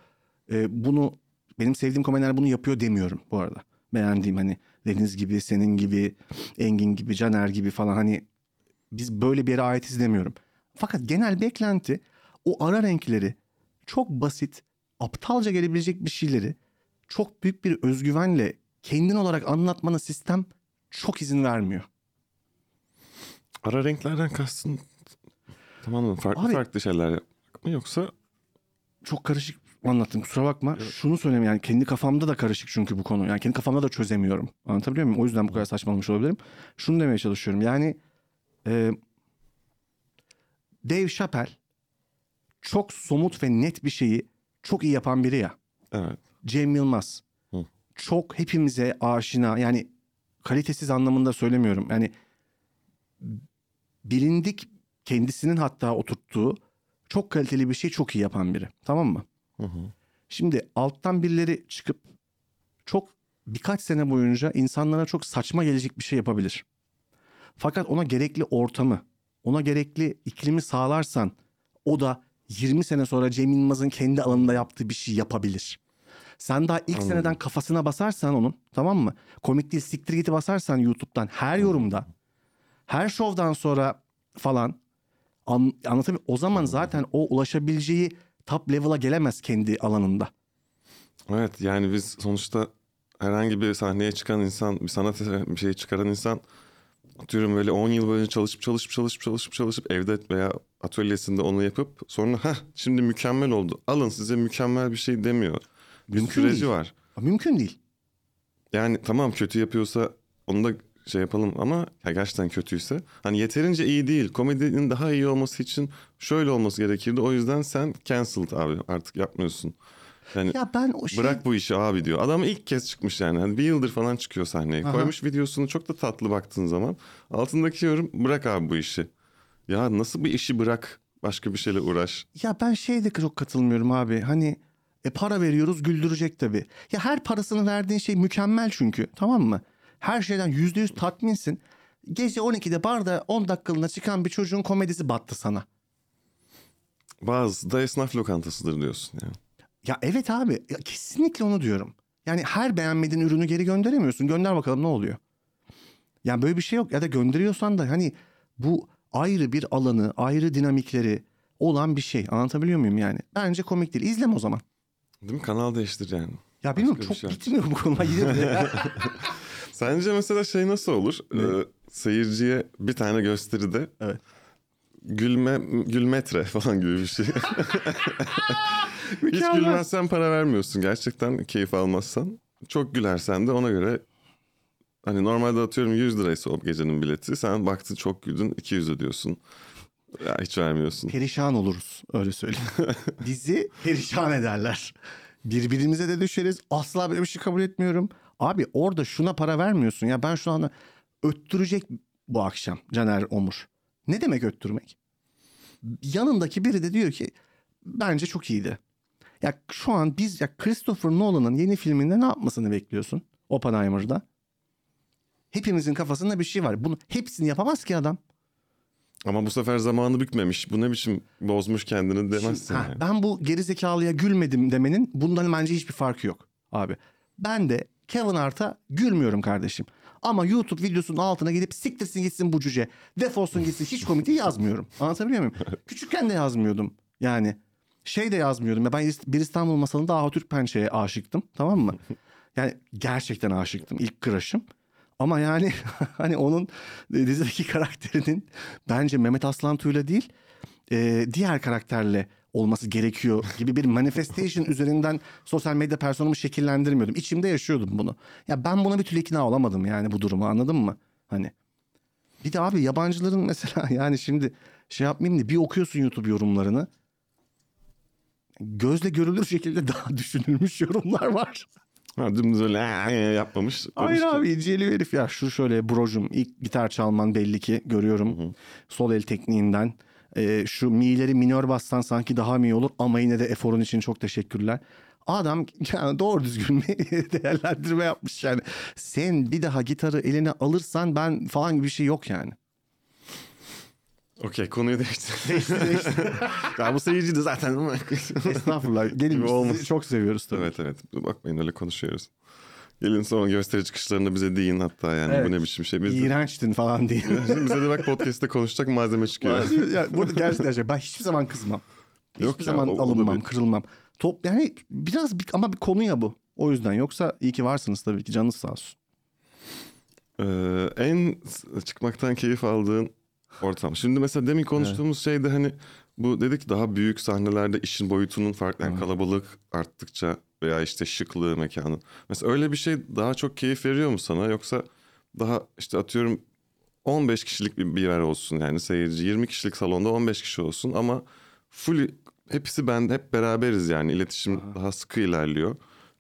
E, bunu benim sevdiğim komedyenler bunu yapıyor demiyorum bu arada. Beğendiğim hani Deniz gibi, senin gibi, Engin gibi, Caner gibi falan hani biz böyle bir yere aitiz demiyorum. Fakat genel beklenti o ara renkleri çok basit, aptalca gelebilecek bir şeyleri çok büyük bir özgüvenle kendin olarak anlatmana sistem çok izin vermiyor. Ara renklerden kastın tamam mı? Farklı Abi- farklı şeyler yapmak mı yoksa Çok karışık anlattım kusura bakma. Şunu söyleyeyim yani kendi kafamda da karışık çünkü bu konu. Yani kendi kafamda da çözemiyorum. Anlatabiliyor muyum? O yüzden bu kadar saçmalamış olabilirim. Şunu demeye çalışıyorum. Yani e, Dave Chappelle çok somut ve net bir şeyi çok iyi yapan biri ya. evet. Cem Yılmaz. Hı. Çok hepimize aşina yani kalitesiz anlamında söylemiyorum. Yani bilindik kendisinin hatta oturttuğu çok kaliteli bir şey çok iyi yapan biri. Tamam mı? Hı hı. Şimdi alttan birileri çıkıp çok birkaç sene boyunca insanlara çok saçma gelecek bir şey yapabilir. Fakat ona gerekli ortamı, ona gerekli iklimi sağlarsan o da 20 sene sonra Cem Yılmaz'ın kendi alanında yaptığı bir şey yapabilir. Sen daha ilk Anladım. seneden kafasına basarsan onun tamam mı? Komik değil siktir giti basarsan YouTube'dan her yorumda her şovdan sonra falan an, anlatabiliyor O zaman zaten o ulaşabileceği top level'a gelemez kendi alanında. Evet yani biz sonuçta herhangi bir sahneye çıkan insan, bir sanat bir şey çıkaran insan atıyorum böyle 10 yıl boyunca çalışıp çalışıp çalışıp çalışıp çalışıp evde veya atölyesinde onu yapıp sonra ha şimdi mükemmel oldu. Alın size mükemmel bir şey demiyor. Bir Mümkün süreci değil. var. Mümkün değil. Yani tamam kötü yapıyorsa onu da şey yapalım ama ya gerçekten kötüyse hani yeterince iyi değil. Komedinin daha iyi olması için şöyle olması gerekirdi. O yüzden sen cancelled abi artık yapmıyorsun. Yani Ya ben o şey... Bırak bu işi abi diyor. Adam ilk kez çıkmış yani. Hani bir yıldır falan çıkıyor sahneye. Aha. Koymuş videosunu çok da tatlı baktığın zaman. Altındaki yorum bırak abi bu işi. Ya nasıl bir işi bırak başka bir şeyle uğraş. Ya ben şeyde çok katılmıyorum abi. Hani e para veriyoruz güldürecek tabii. Ya her parasını verdiğin şey mükemmel çünkü tamam mı? Her şeyden yüzde yüz tatminsin. Gece 12'de barda 10 dakikalığına çıkan bir çocuğun komedisi battı sana. Bazı da esnaf lokantasıdır diyorsun yani. Ya evet abi ya kesinlikle onu diyorum. Yani her beğenmediğin ürünü geri gönderemiyorsun. Gönder bakalım ne oluyor. Yani böyle bir şey yok. Ya da gönderiyorsan da hani bu ayrı bir alanı, ayrı dinamikleri olan bir şey. Anlatabiliyor muyum yani? Bence komik değil. İzleme o zaman. Değil mi? Kanal değiştir yani. Ya bilmiyorum bir çok şey gitmiyor bu konular. Yine de. (laughs) Sence mesela şey nasıl olur? Ee, seyirciye bir tane gösteride Evet. gülme gülmetre (laughs) falan gibi bir şey. (laughs) Hiç gülmezsen para vermiyorsun gerçekten keyif almazsan. Çok gülersen de ona göre hani normalde atıyorum 100 liraysa o gecenin bileti sen baktın çok güldün 200 ödüyorsun. Ya hiç vermiyorsun. perişan oluruz öyle söyleyeyim. (laughs) Bizi perişan ederler. Birbirimize de düşeriz. Asla böyle bir şey kabul etmiyorum. Abi orada şuna para vermiyorsun. Ya ben şu anda öttürecek bu akşam Caner Omur. Ne demek öttürmek? Yanındaki biri de diyor ki bence çok iyiydi. Ya şu an biz ya Christopher Nolan'ın yeni filminde ne yapmasını bekliyorsun? Oppenheimer'da. Hepimizin kafasında bir şey var. Bunu hepsini yapamaz ki adam. Ama bu sefer zamanı bükmemiş. Bu ne biçim bozmuş kendini demezsin. Ha, yani. ben bu gerizekalıya gülmedim demenin bundan bence hiçbir farkı yok abi. Ben de Kevin Hart'a gülmüyorum kardeşim. Ama YouTube videosunun altına gidip siktirsin gitsin bu cüce. Defolsun gitsin hiç komik değil yazmıyorum. Anlatabiliyor muyum? (laughs) Küçükken de yazmıyordum. Yani şey de yazmıyordum. Ya ben bir İstanbul masalında Ahu Türk Pençe'ye aşıktım. Tamam mı? (laughs) Yani gerçekten aşıktım. İlk crush'ım. Ama yani (laughs) hani onun e, dizideki karakterinin bence Mehmet Aslan Tuğ'la değil e, diğer karakterle olması gerekiyor gibi bir manifestation üzerinden sosyal medya personamı şekillendirmiyordum. İçimde yaşıyordum bunu. Ya ben buna bir türlü ikna olamadım yani bu durumu anladın mı? Hani bir de abi yabancıların mesela (laughs) yani şimdi şey yapmayayım da bir okuyorsun YouTube yorumlarını. Gözle görülür şekilde (laughs) daha düşünülmüş yorumlar var. Ha, dümdüz öyle "Aa, yapmamış. Hayır abi inceliyor herif ya. Şu şöyle brocum ilk gitar çalman belli ki görüyorum. Sol el tekniğinden. Ee, şu mi'leri minör bassan sanki daha mi iyi olur ama yine de eforun için çok teşekkürler. Adam (laughs) yani doğru düzgün bir (laughs) değerlendirme yapmış yani. Sen bir daha gitarı eline alırsan ben falan gibi bir şey yok yani. Okey konuyu değiştir. (laughs) ya bu seyirci de zaten Estağfurullah. Gelin çok seviyoruz tabii. Evet evet bakmayın öyle konuşuyoruz. Gelin sonra gösteri çıkışlarında bize deyin hatta yani Evet. bu ne biçim şey. Biz de, İğrençtin falan diye. (laughs) bize de bak podcast'te konuşacak malzeme çıkıyor. ya, burada gerçekten şey, ben hiçbir zaman kızmam. Hiçbir Yok ya, zaman o- o alınmam, bir- kırılmam. Top yani biraz bir, ama bir konu ya bu. O yüzden yoksa iyi ki varsınız tabii ki canınız sağ olsun. Ee, en çıkmaktan keyif aldığın ortam. Şimdi mesela demin konuştuğumuz şeyde hani bu dedik daha büyük sahnelerde işin boyutunun farklı yani kalabalık arttıkça veya işte şıklığı mekanın. Mesela öyle bir şey daha çok keyif veriyor mu sana yoksa daha işte atıyorum 15 kişilik bir, bir yer olsun yani seyirci 20 kişilik salonda 15 kişi olsun ama full hepsi ben hep beraberiz yani iletişim daha sıkı ilerliyor.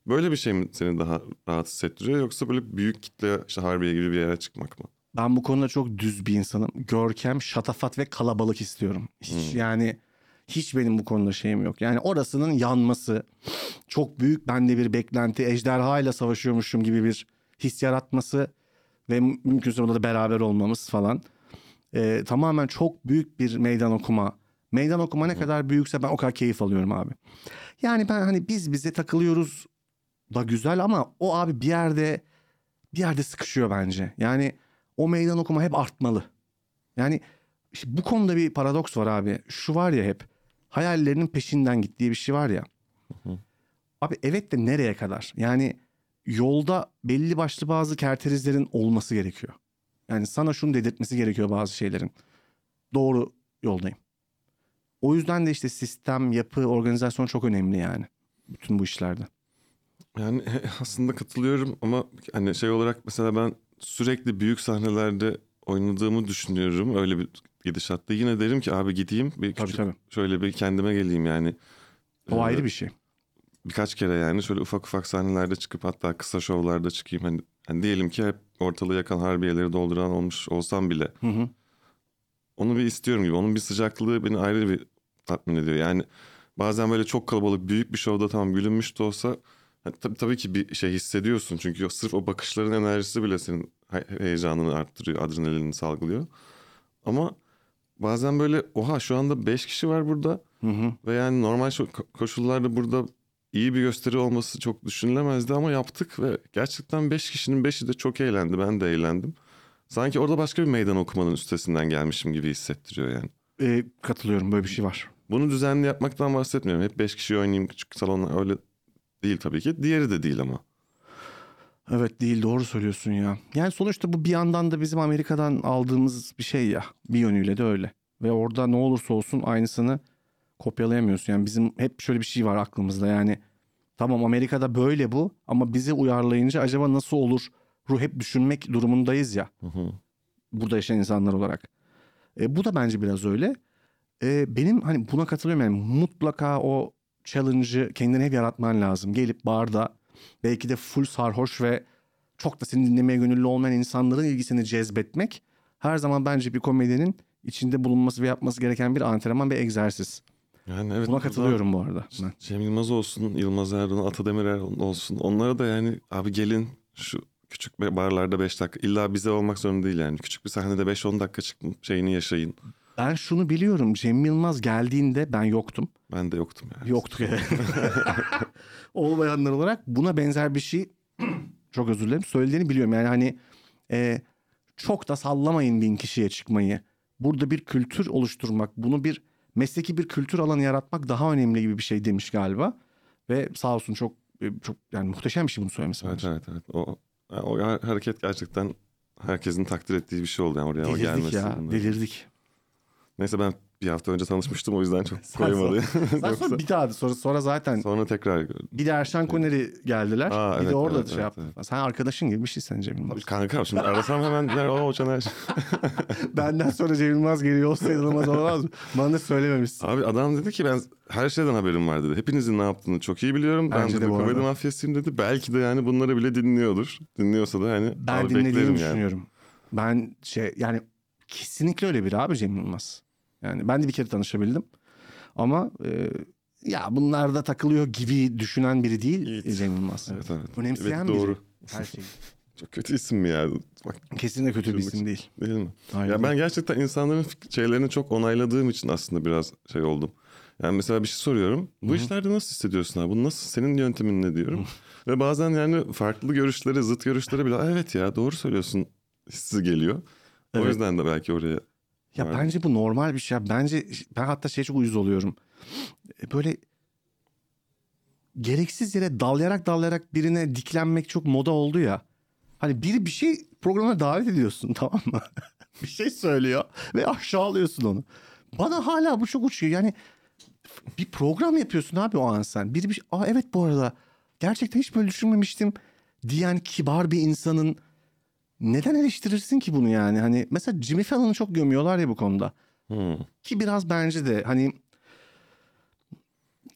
Böyle bir şey mi seni daha rahat hissettiriyor yoksa böyle büyük kitle işte Harbiye gibi bir yere çıkmak mı? Ben bu konuda çok düz bir insanım. Görkem, şatafat ve kalabalık istiyorum. Hiç yani Hiç benim bu konuda şeyim yok. Yani orasının yanması, çok büyük bende bir beklenti, ejderha ile savaşıyormuşum gibi bir his yaratması ve mümkünse burada da beraber olmamız falan. Ee, tamamen çok büyük bir meydan okuma. Meydan okuma ne kadar büyükse ben o kadar keyif alıyorum abi. Yani ben hani biz bize takılıyoruz da güzel ama o abi bir yerde bir yerde sıkışıyor bence. Yani o meydan okuma hep artmalı. Yani işte bu konuda bir paradoks var abi. Şu var ya hep hayallerinin peşinden gittiği bir şey var ya. Abi evet de nereye kadar? Yani yolda belli başlı bazı kerterizlerin olması gerekiyor. Yani sana şunu dedirtmesi gerekiyor bazı şeylerin. Doğru yoldayım. O yüzden de işte sistem, yapı, organizasyon çok önemli yani. Bütün bu işlerde. Yani (laughs) aslında katılıyorum ama hani şey olarak mesela ben sürekli büyük sahnelerde oynadığımı düşünüyorum. Öyle bir gidişatta yine derim ki abi gideyim bir Tabii küçük, tabii. şöyle bir kendime geleyim yani. O Ee, ayrı bir şey. birkaç kere yani şöyle ufak ufak sahnelerde çıkıp hatta kısa şovlarda çıkayım. Hani, hani diyelim ki hep ortalığı yakan harbiyeleri dolduran olmuş olsam bile Hı hı. onu bir istiyorum gibi. Onun bir sıcaklığı beni ayrı bir tatmin ediyor. Yani bazen böyle çok kalabalık büyük bir şovda tamam gülünmüş de olsa hani tabii, tabii ki bir şey hissediyorsun. Çünkü sırf o bakışların enerjisi bile senin he- heyecanını arttırıyor, adrenalini salgılıyor. Ama bazen böyle oha şu anda 5 kişi var burada Hı hı. ve yani normal koşullarda burada iyi bir gösteri olması çok düşünülemezdi ama yaptık ve gerçekten 5 kişinin 5'i de çok eğlendi. Ben de eğlendim. Sanki orada başka bir meydan okumanın üstesinden gelmişim gibi hissettiriyor yani. Ee, katılıyorum böyle bir şey var. Bunu düzenli yapmaktan bahsetmiyorum. Hep 5 kişi oynayayım küçük salonlar öyle değil tabii ki. Diğeri de değil ama. Evet değil doğru söylüyorsun ya. Yani sonuçta bu bir yandan da bizim Amerika'dan aldığımız bir şey ya. Bir yönüyle de öyle. Ve orada ne olursa olsun aynısını kopyalayamıyorsun. Yani bizim hep şöyle bir şey var aklımızda yani. Tamam Amerika'da böyle bu ama bizi uyarlayınca acaba nasıl olur? Ruh hep düşünmek durumundayız ya. Hı hı. Burada yaşayan insanlar olarak. E, bu da bence biraz öyle. E, benim hani buna katılıyorum yani mutlaka o challenge'ı kendine hep yaratman lazım. Gelip barda belki de full sarhoş ve çok da seni dinlemeye gönüllü olmayan insanların ilgisini cezbetmek her zaman bence bir komedyenin içinde bulunması ve yapması gereken bir antrenman ve egzersiz. Yani evet. Buna katılıyorum bu arada. Ben. Cem Yılmaz olsun, Yılmaz Erdoğan, Atademir Erdoğan olsun. Onlara da yani abi gelin şu küçük barlarda 5 dakika. İlla bize olmak zorunda değil yani. Küçük bir sahnede 5-10 dakika çıkın şeyini yaşayın. Ben şunu biliyorum. Cem Yılmaz geldiğinde ben yoktum. Ben de yoktum yani. Yoktuk evet. (laughs) Olmayanlar olarak buna benzer bir şey (clears throat) çok özür dilerim söylediğini biliyorum. Yani hani e, çok da sallamayın bin kişiye çıkmayı. Burada bir kültür oluşturmak, bunu bir mesleki bir kültür alanı yaratmak daha önemli gibi bir şey demiş galiba. Ve sağ olsun çok e, çok yani muhteşem bir şey bunu söylemesi. Evet bence. evet evet. O, o hareket gerçekten herkesin takdir ettiği bir şey oldu yani oraya o Delirdik gelmesi. ya, bunlar. delirdik. Neyse ben bir hafta önce tanışmıştım o yüzden çok. (laughs) Sen Yoksa sonra bir daha sonra, sonra zaten sonra tekrar gördüm. bir de Erşan Kuneri geldiler. Aa, bir evet, de orada evet, şey evet, yaptı. Sen arkadaşın gibi bir şey sen Cem Yılmaz. Kanka şimdi arasam hemen der o Caner. Benden sonra Cem Yılmaz geliyor olsaydı olmaz olmaz mı? Bana da söylememişsin. Abi adam dedi ki ben her şeyden haberim var dedi. Hepinizin ne yaptığını çok iyi biliyorum. Bence ben de de bu komedi mafyasıyım dedi. Belki de yani bunları bile dinliyordur. Dinliyorsa da yani Ben abi dinlediğini yani. düşünüyorum. Ben şey yani kesinlikle öyle biri abi Cem Yılmaz. Yani ben de bir kere tanışabildim. Ama e, ya bunlarda takılıyor gibi düşünen biri değil Evet. Cem Yılmaz. Evet evet. Önemseyen evet, doğru. biri. Her şeyi. (laughs) Çok kötü isim mi ya? Bak Kesinlikle kötü bir isim değil. değil mi? Hayır. Ya ben gerçekten insanların şeylerini çok onayladığım için aslında biraz şey oldum. Yani mesela bir şey soruyorum. Bu işlerde nasıl hissediyorsun abi? Bu nasıl senin yöntemin ne diyorum. (laughs) Ve bazen yani farklı görüşleri, zıt görüşleri bile "Aa, evet ya doğru söylüyorsun hissi geliyor. O Evet. yüzden de belki oraya Ya Vardı. bence bu normal bir şey. Bence ben hatta şey çok uyuz oluyorum. E, Böyle gereksiz yere dallayarak dallayarak birine diklenmek çok moda oldu ya. Hani biri bir şey programa davet ediyorsun (laughs) tamam mı? bir şey söylüyor ve aşağılıyorsun onu. Bana hala bu çok uçuyor. Yani bir program yapıyorsun abi o an sen. Biri bir şey, aa evet bu arada gerçekten hiç böyle düşünmemiştim diyen kibar bir insanın neden eleştirirsin ki bunu yani? Hani mesela Jimmy Fallon'ı çok gömüyorlar ya bu konuda. Hmm. Ki biraz bence de hani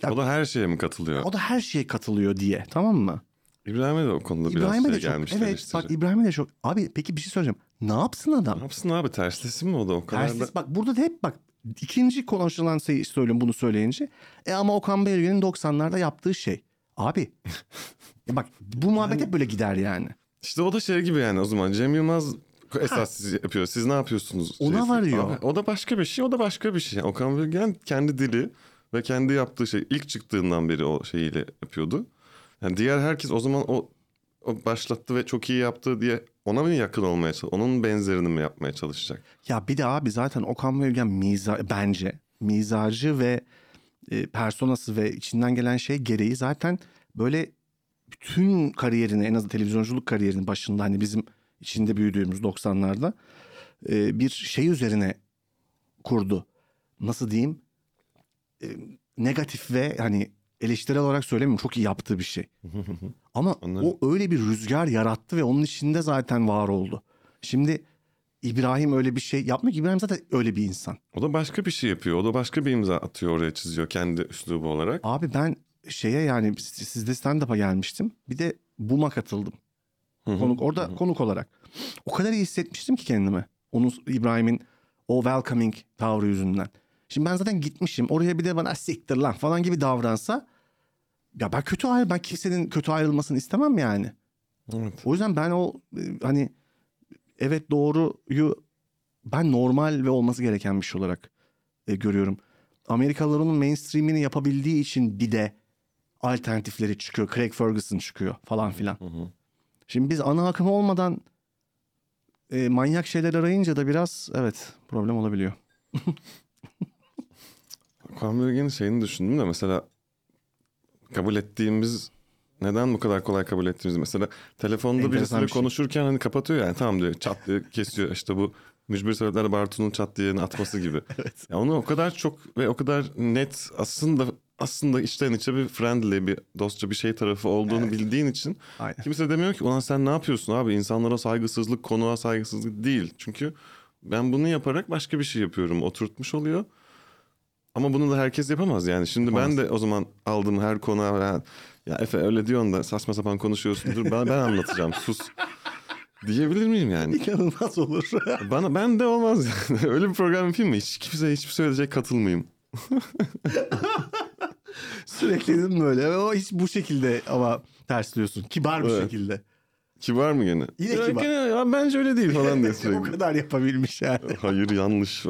Ya- O da her şeye mi katılıyor? o da her şeye katılıyor diye tamam mı? İbrahim'e de o konuda İbrahim'e biraz şey çok gelmişti evet eleştiri. bak İbrahim'e de çok abi peki bir şey söyleyeceğim. Ne yapsın adam? Ne yapsın abi terslesin mi o da o kadar Tersiz da... bak burada da hep bak ikinci konuşulan şeyi söylüyorum bunu söyleyince. E ama Okan Bayülgen'in 90'larda yaptığı şey. Abi ya (laughs) bak bu muhabbet hep böyle gider yani. İşte o da şey gibi yani o zaman Cem Yılmaz esas siz yapıyor. Siz ne yapıyorsunuz? Ona Şeysi. varıyor. Abi, o da başka bir şey, o da başka bir şey. Okan Bayülgen kendi dili ve kendi yaptığı şey ilk çıktığından beri o şeyiyle yapıyordu. Yani diğer herkes o zaman o, o başlattı ve çok iyi yaptı diye ona mı yakın olmaya çalışacak? Onun benzerini mi yapmaya çalışacak? Ya bir de abi zaten Okan Bayülgen miza bence mizacı ve e, personası ve içinden gelen şey gereği zaten böyle bütün kariyerini en azından televizyonculuk kariyerinin başında hani bizim içinde büyüdüğümüz 90'larda e, bir şey üzerine kurdu. Nasıl diyeyim? E, negatif ve hani eleştirel olarak söylemiyorum çok iyi yaptığı bir şey. (laughs) Ama Anladım. o öyle bir rüzgar yarattı ve onun içinde zaten var oldu. Şimdi İbrahim öyle bir şey yapmıyor ki İbrahim zaten öyle bir insan. O da başka bir şey yapıyor. O da başka bir imza atıyor oraya çiziyor kendi üslubu olarak. Abi ben şeye yani sizde stand-up'a gelmiştim. Bir de BUM'a katıldım. Hı hı. Konuk orada konuk olarak. O kadar iyi hissetmiştim ki kendimi. Onun İbrahim'in o welcoming tavrı yüzünden. Şimdi ben zaten gitmişim. Oraya bir de bana "Ah, siktir lan falan gibi davransa ya ben kötü ayrı ben kimsenin kötü ayrılmasını istemem yani. Evet. O yüzden ben o e, hani evet doğruyu ben normal ve olması gereken bir şey olarak e, görüyorum. Amerikalılar onun mainstream'ini yapabildiği için bir de alternatifleri çıkıyor. Craig Ferguson çıkıyor falan filan. hı. Şimdi biz ana akım olmadan e, manyak şeyler arayınca da biraz evet problem olabiliyor. (laughs) Okan Bölge'nin şeyini düşündüm de mesela kabul ettiğimiz neden bu kadar kolay kabul ettiğimiz mesela telefonda Enteresan birisiyle bir şey. konuşurken hani kapatıyor yani tamam diyor çat diye kesiyor işte bu mücbir sebeplerle Bartu'nun çat diye atması gibi. (laughs) evet. Ya onu o kadar çok ve o kadar net aslında aslında içten içe bir friendly bir dostça bir şey tarafı olduğunu bildiğin için Aynen. kimse demiyor ki ulan sen ne yapıyorsun abi insanlara saygısızlık konuğa saygısızlık değil. Çünkü ben bunu yaparak başka bir şey yapıyorum oturtmuş oluyor. Ama bunu da herkes yapamaz yani. Şimdi ben de o zaman aldığım her konuğa ya, ya Efe öyle diyorsun da saçma sapan konuşuyorsun. Dur ben, ben anlatacağım sus. Diyebilir miyim yani? İnanılmaz olur. (laughs) Bana ben de olmaz yani. (laughs) öyle bir program yapayım mı? Hiç kimse hiçbir söyleyecek katılmayayım. (laughs) (laughs) Sürekli değil mi böyle? O hiç bu şekilde ama tersliyorsun. Kibar bir Evet. şekilde. Kibar mı gene? Yine Ya kibar. gene ya bence öyle değil falan diye (laughs) o sürekli. kadar yapabilmiş yani. (laughs) Hayır yanlış.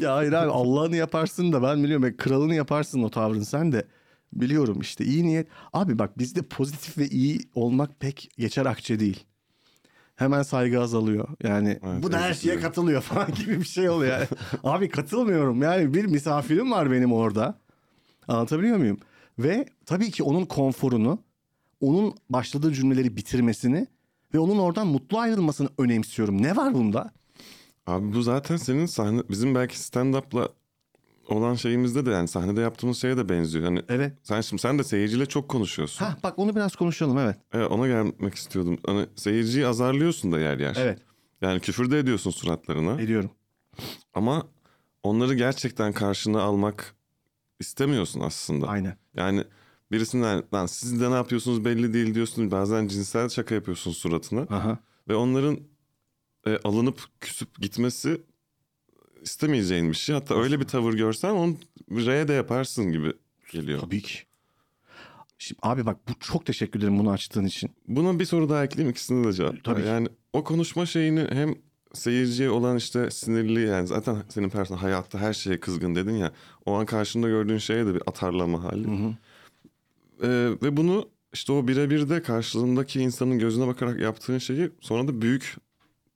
Ya hayır abi Allah'ını yaparsın da ben biliyorum. Kralını yaparsın o tavrın sen de. Biliyorum işte iyi niyet. Abi bak bizde pozitif ve iyi olmak pek geçer akçe değil. Hemen saygı azalıyor. Yani Evet, bu da her şeye katılıyor falan gibi bir şey oluyor. Yani. abi katılmıyorum. Yani bir misafirim var benim orada. Anlatabiliyor muyum? Ve tabii ki onun konforunu, onun başladığı cümleleri bitirmesini ve onun oradan mutlu ayrılmasını önemsiyorum. Ne var bunda? Abi bu zaten senin sahne bizim belki stand-up'la olan şeyimizde de yani sahnede yaptığımız şeye de benziyor. Hani Evet. sen şimdi sen de seyirciyle çok konuşuyorsun. Ha bak onu biraz konuşalım evet. Evet, ona gelmek istiyordum. Hani seyirciyi azarlıyorsun da yer yer. Evet Yani küfür de ediyorsun suratlarına. ediyorum. Ama onları gerçekten karşına almak istemiyorsun aslında. Aynen. Yani birisinden lan siz de ne yapıyorsunuz belli değil diyorsun. Bazen cinsel şaka yapıyorsun suratına. Aha. Ve onların e, alınıp küsüp gitmesi istemeyeceğin bir şey. Hatta öyle bir tavır görsen onu R'ye de yaparsın gibi geliyor. Tabii ki. Şimdi abi bak bu çok teşekkür ederim bunu açtığın için. Buna bir soru daha ekleyeyim ikisine de cevap. Tabii. Yani o konuşma şeyini hem seyirciye olan işte sinirli yani zaten senin person hayatta her şeye kızgın dedin ya. O an karşında gördüğün şeye de bir atarlama hali. Ee, ve bunu işte o birebir de karşılığındaki insanın gözüne bakarak yaptığın şeyi sonra da büyük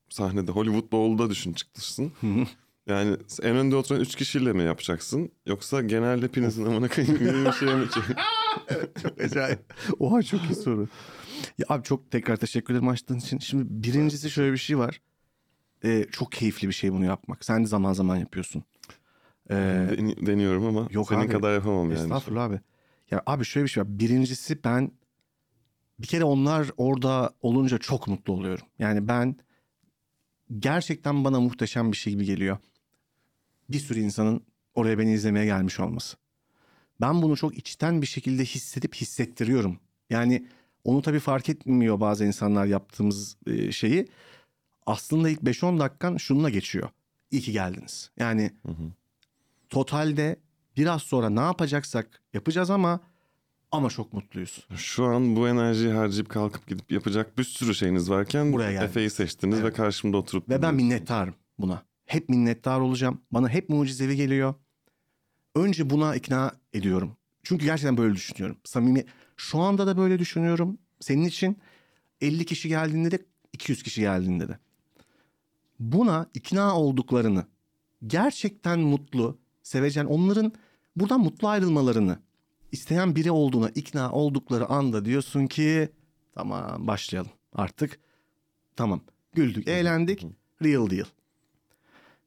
sahnede Hollywood Bowl'da düşün çıkmışsın. Yani en önde oturan üç kişiyle mi yapacaksın? Yoksa genel hepinizin amına koyayım bir şey mi? (laughs) Çok acayip. Oha çok iyi soru. Ya abi çok tekrar teşekkür ederim açtığın için. Şimdi birincisi şöyle bir şey var. Ee, çok keyifli bir şey bunu yapmak. Sen de zaman zaman yapıyorsun. Ee, Den- Deniyorum ama Yok senin abi. kadar yapamam yani. Estağfurullah abi. Ya abi şöyle bir şey var. Birincisi ben bir kere onlar orada olunca çok mutlu oluyorum. Yani ben gerçekten bana muhteşem bir şey gibi geliyor. Bir sürü insanın oraya beni izlemeye gelmiş olması. Ben bunu çok içten bir şekilde hissedip hissettiriyorum. Yani onu tabii fark etmiyor bazı insanlar yaptığımız e, şeyi. Aslında ilk 5-10 dakikan şununla geçiyor. İyi ki geldiniz. Yani totalde biraz sonra ne yapacaksak yapacağız ama ama çok mutluyuz. Şu an bu enerjiyi harcayıp kalkıp gidip yapacak bir sürü şeyiniz varken Buraya. Efe'yi seçtiniz ve karşımda oturup Ve ben minnettarım buna. Hep minnettar olacağım. Bana hep mucizevi geliyor. Önce buna ikna ediyorum. Çünkü gerçekten böyle düşünüyorum. Samimi. Şu anda da böyle düşünüyorum. Senin için 50 kişi geldiğinde de 200 kişi geldiğinde de. Buna ikna olduklarını, gerçekten mutlu, sevecen onların buradan mutlu ayrılmalarını isteyen biri olduğuna ikna oldukları anda diyorsun ki tamam başlayalım artık. Tamam güldük, eğlendik, real deal.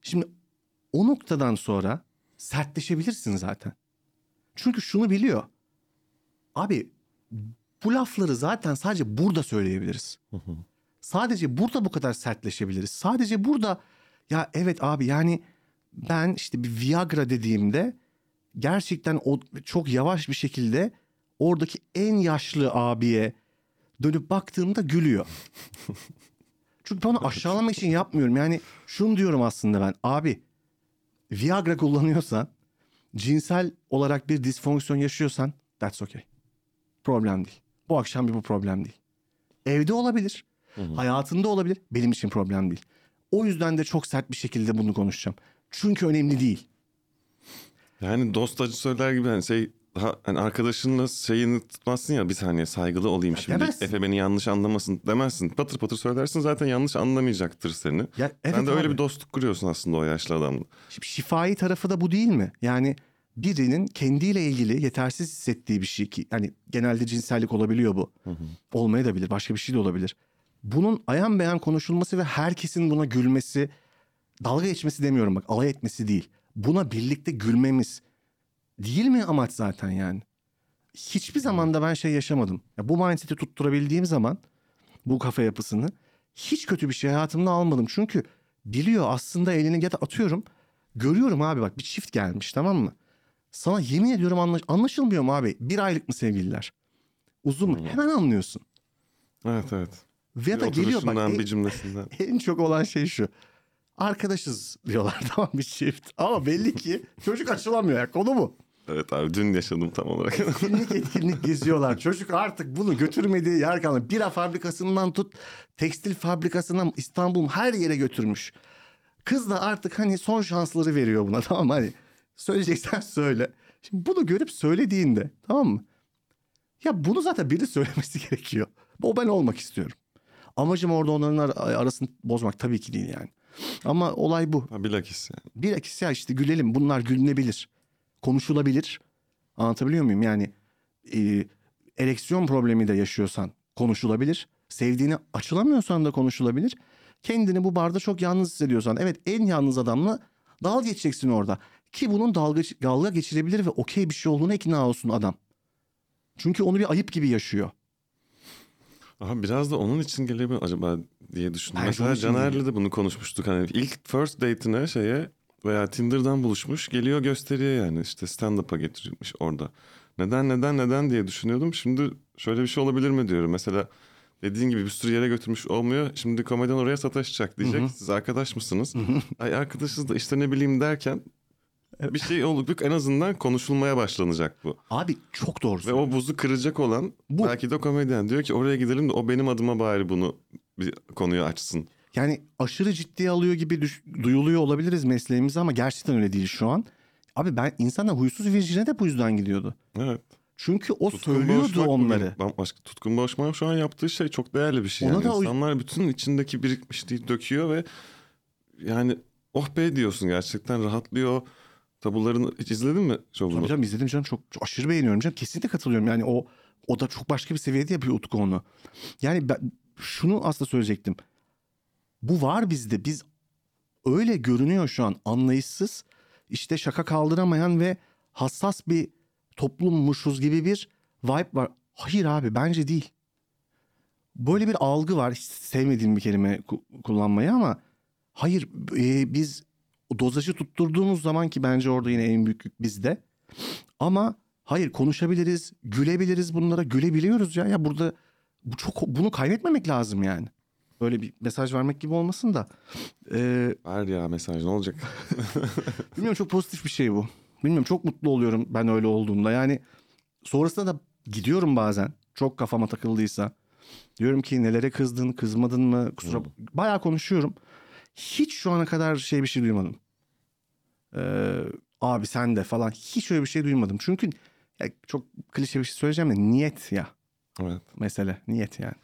Şimdi o noktadan sonra sertleşebilirsin zaten. Çünkü şunu biliyor. Abi bu lafları zaten sadece burada söyleyebiliriz. Sadece burada bu kadar sertleşebiliriz. Sadece burada ya evet abi yani ben işte bir Viagra dediğimde gerçekten o çok yavaş bir şekilde oradaki en yaşlı abiye dönüp baktığımda gülüyor. (laughs) Çünkü ben onu aşağılamak için yapmıyorum. Yani şunu diyorum aslında ben. Abi Viagra kullanıyorsan cinsel olarak bir disfonksiyon yaşıyorsan that's okay. Problem değil. Bu akşam bir bu problem değil. Evde olabilir. Hayatında olabilir. Benim için problem değil. O yüzden de çok sert bir şekilde bunu konuşacağım. Çünkü önemli değil. Yani dost acı söyler gibi hani şey daha hani arkadaşınla şeyini tutmazsın ya bir saniye saygılı olayım şimdi demezsin. Efe beni yanlış anlamasın demezsin. Patır patır söylersin zaten yanlış anlamayacaktır seni. Ya evet Sen de öyle abi. bir dostluk kuruyorsun aslında o yaşlı adamla. Şimdi şifai tarafı da bu değil mi? Yani birinin kendiyle ilgili yetersiz hissettiği bir şey ki yani genelde cinsellik olabiliyor bu. Olmaya da bilir. Başka bir şey de olabilir. Bunun ayan beyan konuşulması ve herkesin buna gülmesi, dalga geçmesi demiyorum bak, alay etmesi değil. Buna birlikte gülmemiz değil mi amaç zaten yani? Hiçbir zamanda ben şey yaşamadım. Ya bu mindset'i tutturabildiğim zaman bu kafa yapısını hiç kötü bir şey hayatımda almadım. Çünkü biliyor aslında elini ya da atıyorum. Görüyorum abi bak bir çift gelmiş tamam mı? Sana yemin ediyorum anlaş- anlaşılmıyor mu abi? Bir aylık mı sevgililer? Uzun mu? Hemen anlıyorsun. Evet evet. Ve da geliyor bak en, bir cümlesinden. (laughs) en çok olan şey şu. Arkadaşız diyorlar (laughs) tamam bir çift. Ama belli ki çocuk açılamıyor ya konu bu. Evet abi dün yaşadım tam olarak. (laughs) Etkinlik etkinlik geziyorlar. Çocuk artık bunu götürmediği yer kalmadı. Bira fabrikasından tut tekstil fabrikasından İstanbul'un her yere götürmüş. Kız da artık hani son şansları veriyor buna tamam mı? Hani söyleyeceksen söyle. Şimdi bunu görüp söylediğinde tamam mı? Ya bunu zaten biri söylemesi gerekiyor. O ben olmak istiyorum. Amacım orada onların ar- arasını bozmak tabii ki değil yani. Ama olay bu. ha, bilakis yani. Bilakis ya işte gülelim bunlar gülünebilir. Konuşulabilir. Anlatabiliyor muyum? Yani e, ereksiyon problemi de yaşıyorsan konuşulabilir. Sevdiğini açılamıyorsan da konuşulabilir. Kendini bu barda çok yalnız hissediyorsan evet en yalnız adamla dalga geçeceksin orada. Ki bunun dalga, dalga geçilebilir ve okey bir şey olduğuna ikna olsun adam. Çünkü onu bir ayıp gibi yaşıyor. Aha, biraz da onun için gelebilir acaba diye düşündüm. Onun Mesela Caner'le de bunu konuşmuştuk. Hani ilk first date'ine şeye veya Tinder'dan buluşmuş. Geliyor gösteriyor yani işte stand-up'a getirilmiş orada. Neden neden neden diye düşünüyordum. Şimdi şöyle bir şey olabilir mi diyorum. Mesela dediğin gibi bir sürü yere götürmüş olmuyor. Şimdi komedyen oraya sataşacak diyecek. Siz arkadaş mısınız? Ay arkadaşız da işte ne bileyim derken bir şey olup en azından konuşulmaya başlanacak bu. Abi çok doğru Ve o buzu kıracak olan Bu. belki de komedyen diyor ki oraya gidelim de o benim adıma bari bunu bir konuyu açsın. Yani aşırı ciddiye alıyor gibi düş- duyuluyor olabiliriz mesleğimizi ama gerçekten öyle değil şu an. Abi ben insanlar huysuz virjine de bu yüzden gidiyordu. Evet. Çünkü o Tutkun söylüyordu onları. Bambaşka. Tutkun Boğuşmak şu an yaptığı şey çok değerli bir şey. Ona Yani. da o- İnsanlar bütün içindeki birikmişliği döküyor ve yani oh be diyorsun gerçekten rahatlıyor. Tabularını hiç izledin mi şovunu? Tabii canım izledim canım çok, çok aşırı beğeniyorum canım. Kesinlikle katılıyorum. Yani o o da çok başka bir seviyede yapıyor Utku onu. Yani ben şunu aslında söyleyecektim. Bu var bizde. Biz öyle görünüyor şu an anlayışsız. işte şaka kaldıramayan ve hassas bir toplummuşuz gibi bir vibe var. Hayır abi bence değil. Böyle bir algı var. Hiç sevmediğim bir kelime ku- kullanmayı ama hayır e, biz o dozajı tutturduğumuz zaman ki bence orada yine en büyük yük bizde. Ama hayır konuşabiliriz, gülebiliriz bunlara, gülebiliyoruz ya. Ya burada bu çok bunu kaybetmemek lazım yani. böyle bir mesaj vermek gibi olmasın da. Ee, Ver ya mesaj ne olacak? (laughs) bilmiyorum çok pozitif bir şey bu. Bilmiyorum çok mutlu oluyorum ben öyle olduğumda. Yani sonrasında da gidiyorum bazen. Çok kafama takıldıysa. Diyorum ki nelere kızdın, kızmadın mı? Kusura bayağı konuşuyorum. Hiç şu ana kadar şey bir şey duymadım. Ee, abi sen de falan hiç öyle bir şey duymadım. Çünkü ya çok klişe bir şey söyleyeceğim de niyet ya evet. mesele. Niyet yani.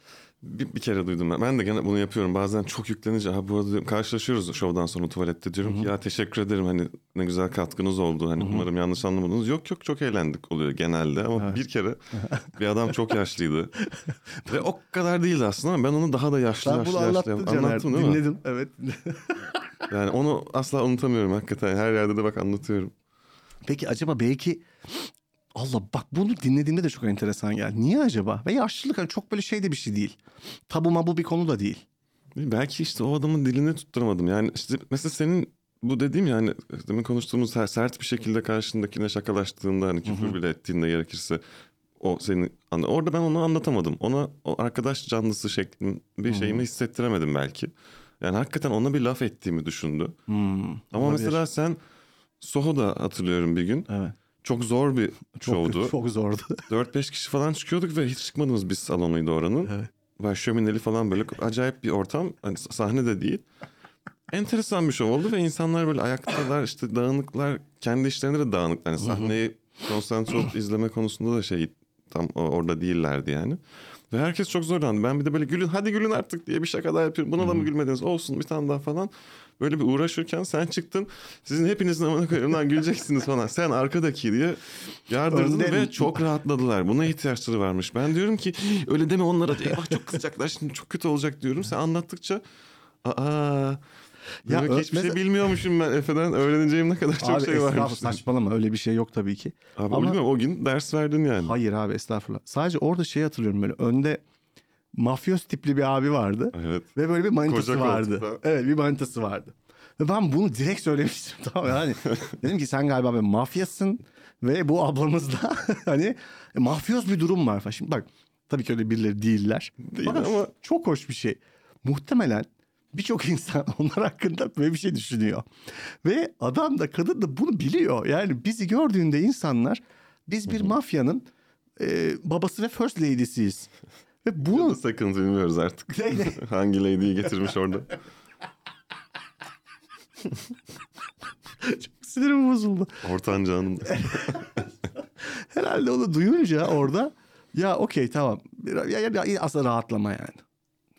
Bir, bir kere duydum ben. Ben de gene bunu yapıyorum. Bazen çok yüklenince ha bu arada diyorum, karşılaşıyoruz şovdan sonra tuvalette diyorum ki ya teşekkür ederim hani ne güzel katkınız oldu. Hani umarım yanlış anlamadınız. Yok yok çok eğlendik oluyor genelde ama bir kere (laughs) bir adam çok yaşlıydı. Ve o kadar değildi aslında ama ben onu daha da yaşlı Ben yaşlı bunu yaşlı anlattın Caner. anlattım değil mi? Dinledim evet. (laughs) Yani onu asla unutamıyorum hakikaten. Her yerde de bak anlatıyorum. Peki acaba belki Allah bak bunu dinlediğimde de çok enteresan geldi. Niye acaba? Ve yaşlılık hani çok böyle şey de bir şey değil. Tabu mabu bir konu da değil. Belki işte o adamın dilini tutturamadım. Yani işte mesela senin bu dediğim yani demin konuştuğumuz her sert bir şekilde karşındakine şakalaştığında hani küfür bile ettiğinde gerekirse o senin anla- orada ben onu anlatamadım. Ona o arkadaş canlısı şeklin bir şeyimi hissettiremedim belki. Yani hakikaten ona bir laf ettiğimi düşündü. Hmm, Ama olabilir. mesela sen Soho'da hatırlıyorum bir gün. Evet. Çok zor bir Çok, şovdu. (laughs) çok zordu. (laughs) 4-5 kişi falan çıkıyorduk ve hiç çıkmadığımız bir salonuydu oranın. Evet. Ve şömineli falan böyle acayip bir ortam. Hani sahne de değil. Enteresan bir şov oldu ve insanlar böyle ayaktalar işte dağınıklar kendi işlerinde de dağınık. Hani sahneyi konsantre olup izleme konusunda da şey tam orada değillerdi yani. Ve herkes çok zorlandı. Ben bir de böyle gülün hadi gülün artık diye bir şaka daha yapıyorum. Buna da mı gülmediniz? Olsun bir tane daha falan. Böyle bir uğraşırken sen çıktın. Sizin hepinizin amına koyarım lan güleceksiniz falan. Sen arkadaki diye yardırdın Önden- ve çok rahatladılar. Buna ihtiyaçları varmış. Ben diyorum ki öyle deme onlara. Eyvah çok kızacaklar şimdi çok kötü olacak diyorum. Sen anlattıkça aa Ya Demek hiçbir mesela- şey bilmiyormuşum ben Efe'den. Öğreneceğim ne kadar çok abi şey varmış. saçmalama öyle bir şey yok tabii ki. Abi Ama- o, gün, o gün ders verdin yani. Hayır abi estağfurullah. Sadece orada şeyi hatırlıyorum böyle önde mafyöz tipli bir abi vardı. Evet. Ve böyle bir manitası Koca vardı. koltukta. Evet bir manitası vardı. Ve ben bunu direkt söylemiştim (laughs) tamam yani (laughs) dedim ki sen galiba bir mafyasın ve bu ablamızda (laughs) hani mafyoz bir durum var falan. Şimdi bak tabii ki öyle birileri değiller. Değil Fakat ama- çok hoş bir şey. Muhtemelen birçok insan onlar hakkında böyle bir şey düşünüyor. Ve adam da kadın da bunu biliyor. Yani bizi gördüğünde insanlar biz bir mafyanın e, babası ve first lady'siyiz. Ve bunu Sakın bilmiyoruz artık. (laughs) Ne, ne? (laughs) Hangi lady'yi getirmiş orada. (laughs) sinirim bozuldu. Ortanca Hanım. Herhalde onu duyunca orada ya okey tamam. Ya, ya, ya aslında rahatlama yani.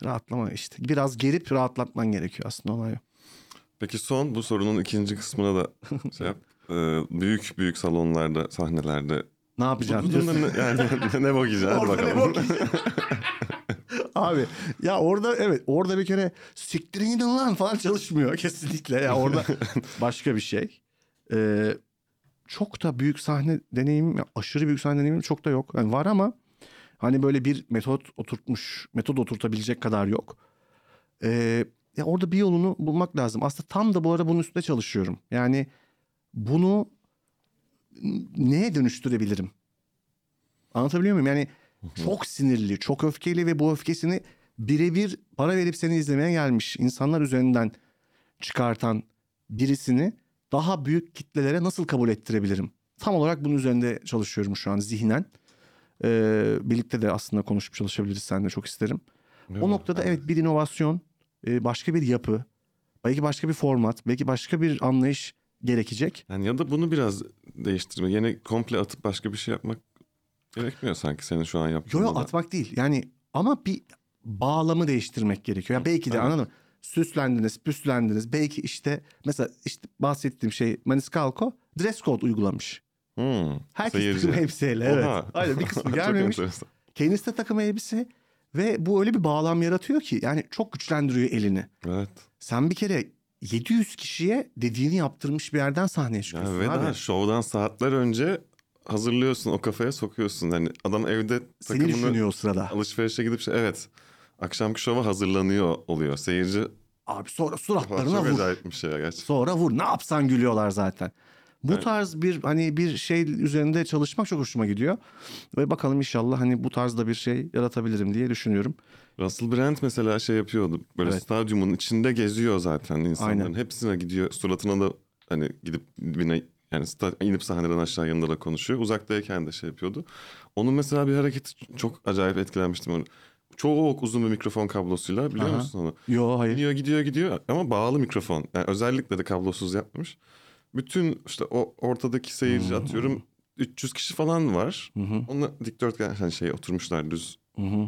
Rahatlama işte. Biraz gerip rahatlatman gerekiyor aslında olay. Peki son bu sorunun ikinci kısmına da şey yap. Ee, büyük büyük salonlarda, sahnelerde. Ne Bu yapacaksın? ne, yani (laughs) ne, ne bakacaksın? Hadi ne bakalım. bakacaksın? (laughs) Abi ya orada evet orada bir kere siktirin gidin lan falan çalışmıyor (laughs) kesinlikle. Ya orada başka bir şey. Ee, çok da büyük sahne deneyimim, aşırı büyük sahne deneyimim çok da yok. Yani var ama hani böyle bir metot oturtmuş, metod oturtabilecek kadar yok. Ee, ya orada bir yolunu bulmak lazım. Aslında tam da bu ara bunun üstünde çalışıyorum. Yani bunu neye dönüştürebilirim? Anlatabiliyor muyum? Yani çok sinirli, çok öfkeli ve bu öfkesini birebir para verip seni izlemeye gelmiş insanlar üzerinden çıkartan birisini daha büyük kitlelere nasıl kabul ettirebilirim? Tam olarak bunun üzerinde çalışıyorum şu an zihnen. Ee, birlikte de aslında konuşup çalışabiliriz seninle çok isterim. O noktada evet bir inovasyon, e, başka bir yapı, belki başka bir format, belki başka bir anlayış gerekecek. Yani ya da bunu biraz değiştirme. Yine komple atıp başka bir şey yapmak gerekmiyor sanki senin şu an yaptığın. Yo yo da. atmak değil. Yani ama bir bağlamı değiştirmek gerekiyor. Ya belki de Evet. anladın mı? Süslendiniz, püslendiniz. Belki işte mesela işte bahsettiğim şey Maniscalco dress code uygulamış. Hmm, Herkes seyirci. takım elbiseyle evet. Oha. Aynen bir kısmı (laughs) gelmemiş. Kendisi de takım elbise ve bu öyle bir bağlam yaratıyor ki yani çok güçlendiriyor elini. Evet. Sen bir kere 700 kişiye dediğini yaptırmış bir yerden sahneye Ya çıkıyorsun ve abi. daha şovdan saatler önce hazırlıyorsun o kafaya sokuyorsun. Hani adam evde Seni takımını düşünüyor o sırada. alışverişe gidip şey evet akşamki şova hazırlanıyor oluyor. Seyirci Abi sonra suratlarına vur. acayip bir şey ya gerçekten. Sonra vur. Ne yapsan gülüyorlar zaten. Bu Evet. tarz bir hani bir şey üzerinde çalışmak çok hoşuma gidiyor. Ve bakalım inşallah hani bu tarzda bir şey yaratabilirim diye düşünüyorum. Russell Brand mesela şey yapıyordu. Böyle Evet. stadyumun içinde geziyor zaten insanların. Aynen. Hepsine gidiyor. Suratına da hani gidip dibine yani inip sahneden aşağı yanında da konuşuyor. Uzaktayken de şey yapıyordu. Onun mesela bir hareketi çok acayip etkilenmiştim. Onu. Çok uzun bir mikrofon kablosuyla biliyor Aha. musun onu? Yo hayır. Gidiyor gidiyor gidiyor ama bağlı mikrofon. Yani özellikle de kablosuz yapmamış. Bütün işte o ortadaki seyirci atıyorum 300 kişi falan var. Hı hı, Onunla dikdörtgen hani şey oturmuşlar düz hı hı.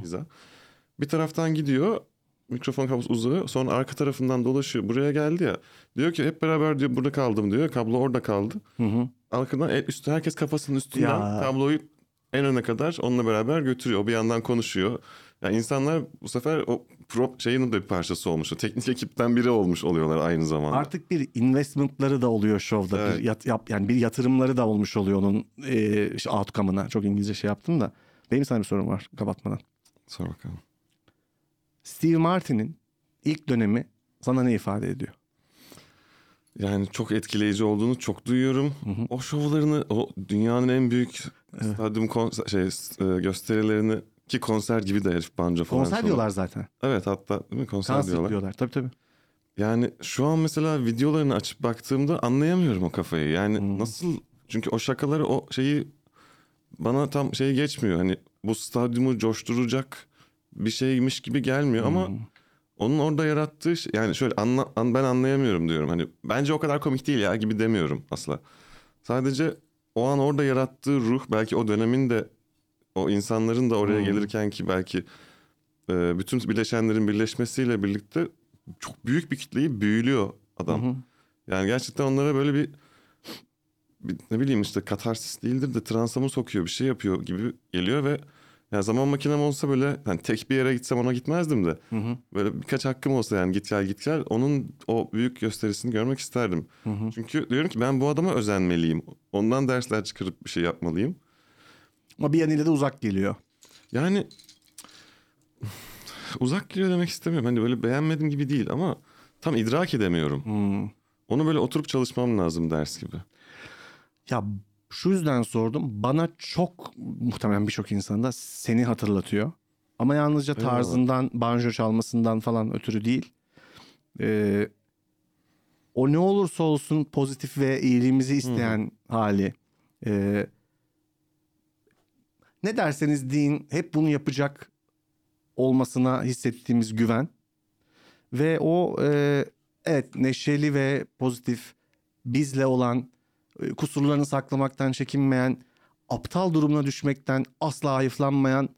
Bir taraftan gidiyor. Mikrofon kablosu uzıyor. Sonra arka tarafından dolaşıyor. Buraya geldi ya. Diyor ki hep beraber diyor burada kaldım diyor. Kablo orada kaldı. Hı hı. Arkadan el üstü herkes kafasının üstünden Ya. kabloyu en öne kadar onunla beraber götürüyor. Bir yandan konuşuyor. Yani insanlar bu sefer o prop şeyinin de bir parçası olmuş. O teknik ekipten biri olmuş oluyorlar aynı zamanda. Artık bir investmentları da oluyor şovda. Evet. Bir yat, yap, yani bir yatırımları da olmuş oluyor onun e, işte outcome'ına. Çok İngilizce şey yaptım da. Benim sana bir sorum var kapatmadan. Sor bakalım. Steve Martin'in ilk dönemi sana ne ifade ediyor? Yani çok etkileyici olduğunu çok duyuyorum. O şovlarını, o dünyanın en büyük stadyum konser, şey, e, gösterilerini ki konser gibi de herif banjo falan. Konser diyorlar zaten. Evet hatta değil mi konser Konser diyorlar. diyorlar. Tabii tabii. Yani şu an mesela videolarını açıp baktığımda anlayamıyorum o kafayı. Yani Hmm. nasıl çünkü o şakaları o şeyi bana tam şey geçmiyor. Hani bu stadyumu coşturacak bir şeymiş gibi gelmiyor ama Hmm. onun orada yarattığı şey, yani şöyle anla, an- ben anlayamıyorum diyorum. Hani bence o kadar komik değil ya gibi demiyorum asla. Sadece o an orada yarattığı ruh belki o dönemin de o insanların da oraya Hmm. gelirken ki belki e, bütün bileşenlerin birleşmesiyle birlikte çok büyük bir kitleyi büyülüyor adam. Hı. Yani gerçekten onlara böyle bir, bir ne bileyim işte katarsis değildir de transa mı sokuyor bir şey yapıyor gibi geliyor ve ya zaman makinem olsa böyle hani tek bir yere gitsem ona gitmezdim de Hı hı. böyle birkaç hakkım olsa yani git gel git gel onun o büyük gösterisini görmek isterdim. Hı hı. Çünkü diyorum ki ben bu adama özenmeliyim. Ondan dersler çıkarıp bir şey yapmalıyım. Ama bir yanıyla da uzak geliyor. Yani (sighs) uzak geliyor demek istemiyorum. Hani böyle beğenmedim gibi değil ama tam idrak edemiyorum. Hmm. Onu böyle oturup çalışmam lazım ders gibi. Ya şu yüzden sordum. Bana çok muhtemelen birçok insan da seni hatırlatıyor. Ama yalnızca tarzından, banjo çalmasından falan ötürü değil. Ee, o ne olursa olsun pozitif ve iyiliğimizi isteyen hali. Ee, ne derseniz deyin hep bunu yapacak olmasına hissettiğimiz güven. Ve o e, evet neşeli ve pozitif bizle olan kusurlarını saklamaktan çekinmeyen, aptal durumuna düşmekten asla hayıflanmayan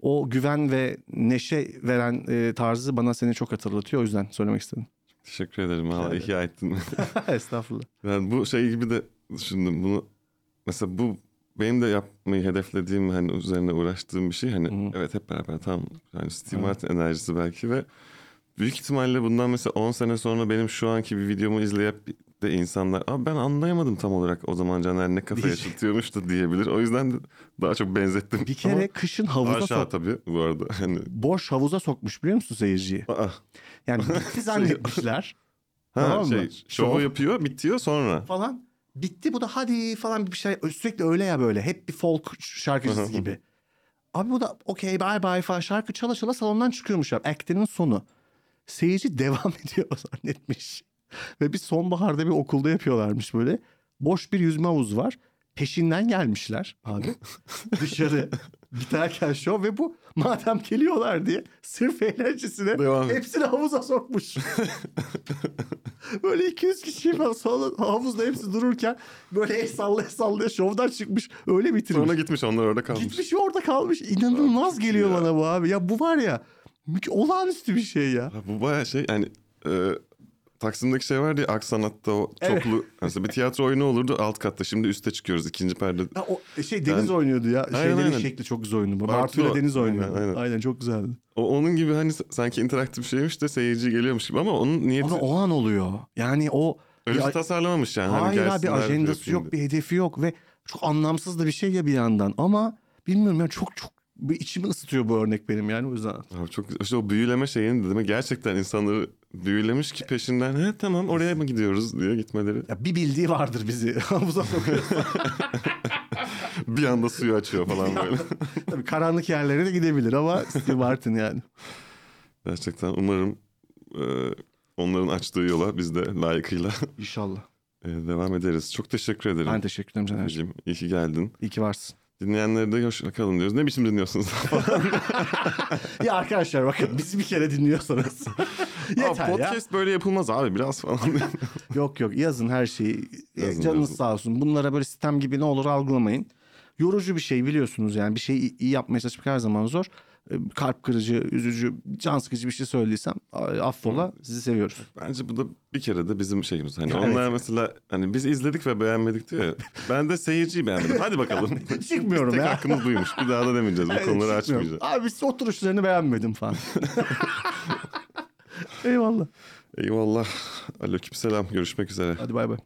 o güven ve neşe veren e, tarzı bana seni çok hatırlatıyor. O yüzden söylemek istedim. Teşekkür ederim. Valla ihya ettin. (laughs) Estağfurullah. yani bu şey gibi de düşündüm. Bunu mesela bu benim de yapmayı hedeflediğim hani üzerine uğraştığım bir şey. Hani Hı hı. evet hep beraber tam yani Steve. Martin enerjisi belki ve büyük ihtimalle bundan mesela 10 sene sonra benim şu anki bir videomu izleyip de insanlar Abi ben anlayamadım tam olarak o zaman Caner ne kafa Diyecek. yaşatıyormuş da diyebilir. O yüzden de daha çok benzettim. Bir kere Ama kışın havuza aşağı sok, tabii bu arada. Hani boş havuza sokmuş biliyor musun seyirciyi? aa, Yani (laughs) bitti zannetmişler ha, Tamam mı? şey şovu Şov. yapıyor bitiyor sonra. falan. Bitti bu da hadi falan bir şey. Sürekli öyle ya böyle. Hep bir folk şarkıcısı gibi. Abi bu da okey bye bye falan şarkı çala çala salondan çıkıyormuş abi. Act'inin sonu. Seyirci (laughs) devam ediyor zannetmiş. Ve bir sonbaharda bir okulda yapıyorlarmış böyle. Boş bir yüzme havuzu var. Peşinden gelmişler abi. (laughs) Dışarı biterken şov ve bu madem geliyorlar diye sırf eğlencesine Devam. hepsini havuza sokmuş. (laughs) böyle 200 kişi falan havuzda hepsi dururken böyle el sallaya sallaya şovdan çıkmış. Öyle bitirmiş. Sonra gitmiş onlar orada kalmış. Gitmiş ve orada kalmış. İnanılmaz geliyor ya. bana bu abi. Ya bu var ya olağanüstü bir şey ya. Ya bu baya şey yani e, Taksim'deki şey vardı ya Aksanat'ta o Evet. çoklu mesela bir tiyatro oyunu olurdu alt katta şimdi üste çıkıyoruz ikinci perde. Ha, o şey Deniz Yani- oynuyordu ya. Aynen, Şeylerin aynen. şekli çok güzel oyunu. Bartu ile. Deniz Aynen, oynuyordu. Aynen, aynen. çok güzeldi. O, onun gibi hani sanki interaktif şeymiş de seyirci geliyormuş gibi ama onun niyeti Ama o an oluyor. Yani o öyle bir- tasarlamamış yani. Hani Hayır abi gelsinler, ajandası yok, diye. bir hedefi yok ve çok anlamsız da bir şey ya bir yandan. Ama bilmiyorum ya çok çok bir içimi ısıtıyor bu örnek benim yani o yüzden. Abi çok güzel. İşte o büyüleme şeyini değil mi? Gerçekten insanları büyülemiş ki peşinden he tamam oraya mı gidiyoruz diye gitmeleri. Ya bir bildiği vardır bizi (laughs) havuza. (laughs) Bir anda suyu açıyor falan böyle. Tabii karanlık yerlere de gidebilir ama Steve Martin yani. Gerçekten umarım e, onların açtığı yola biz de layıkıyla (laughs) İnşallah. e, devam ederiz. Çok teşekkür ederim. Ben teşekkür ederim Caner. Hocam, iyi ki geldin. İyi ki varsın. Dinleyenlere de hoşça kalın diyoruz. Ne biçim dinliyorsunuz? (laughs) Ya arkadaşlar bakın bizi bir kere dinliyorsanız. (laughs) (laughs) Aa, Yeter ya. podcast böyle yapılmaz abi biraz falan. Yok yok yazın her şeyi. Yazın, Canınız yazın. sağ olsun. Bunlara böyle sistem gibi ne olur algılamayın. Yorucu bir şey biliyorsunuz yani. Bir şeyi iyi yapmaya çalışmak her zaman zor. Ee, Kalp kırıcı, üzücü, can sıkıcı bir şey söylediysem affola sizi seviyoruz. Bence bu da bir kere de bizim şeyimiz. Hani Evet. onlar mesela hani biz izledik ve beğenmedik diyor ya. (laughs) Ben de seyirciyi beğenmedim. Hadi bakalım. (laughs) Çıkmıyorum Tek ya. hakkımız buymuş. Bir daha da demeyeceğiz. Bu Evet, konuları açmayacağız. Abi siz oturuşlarını beğenmedim falan. (laughs) Eyvallah. Eyvallah. Aleykümselam. Görüşmek üzere. Hadi bay bay.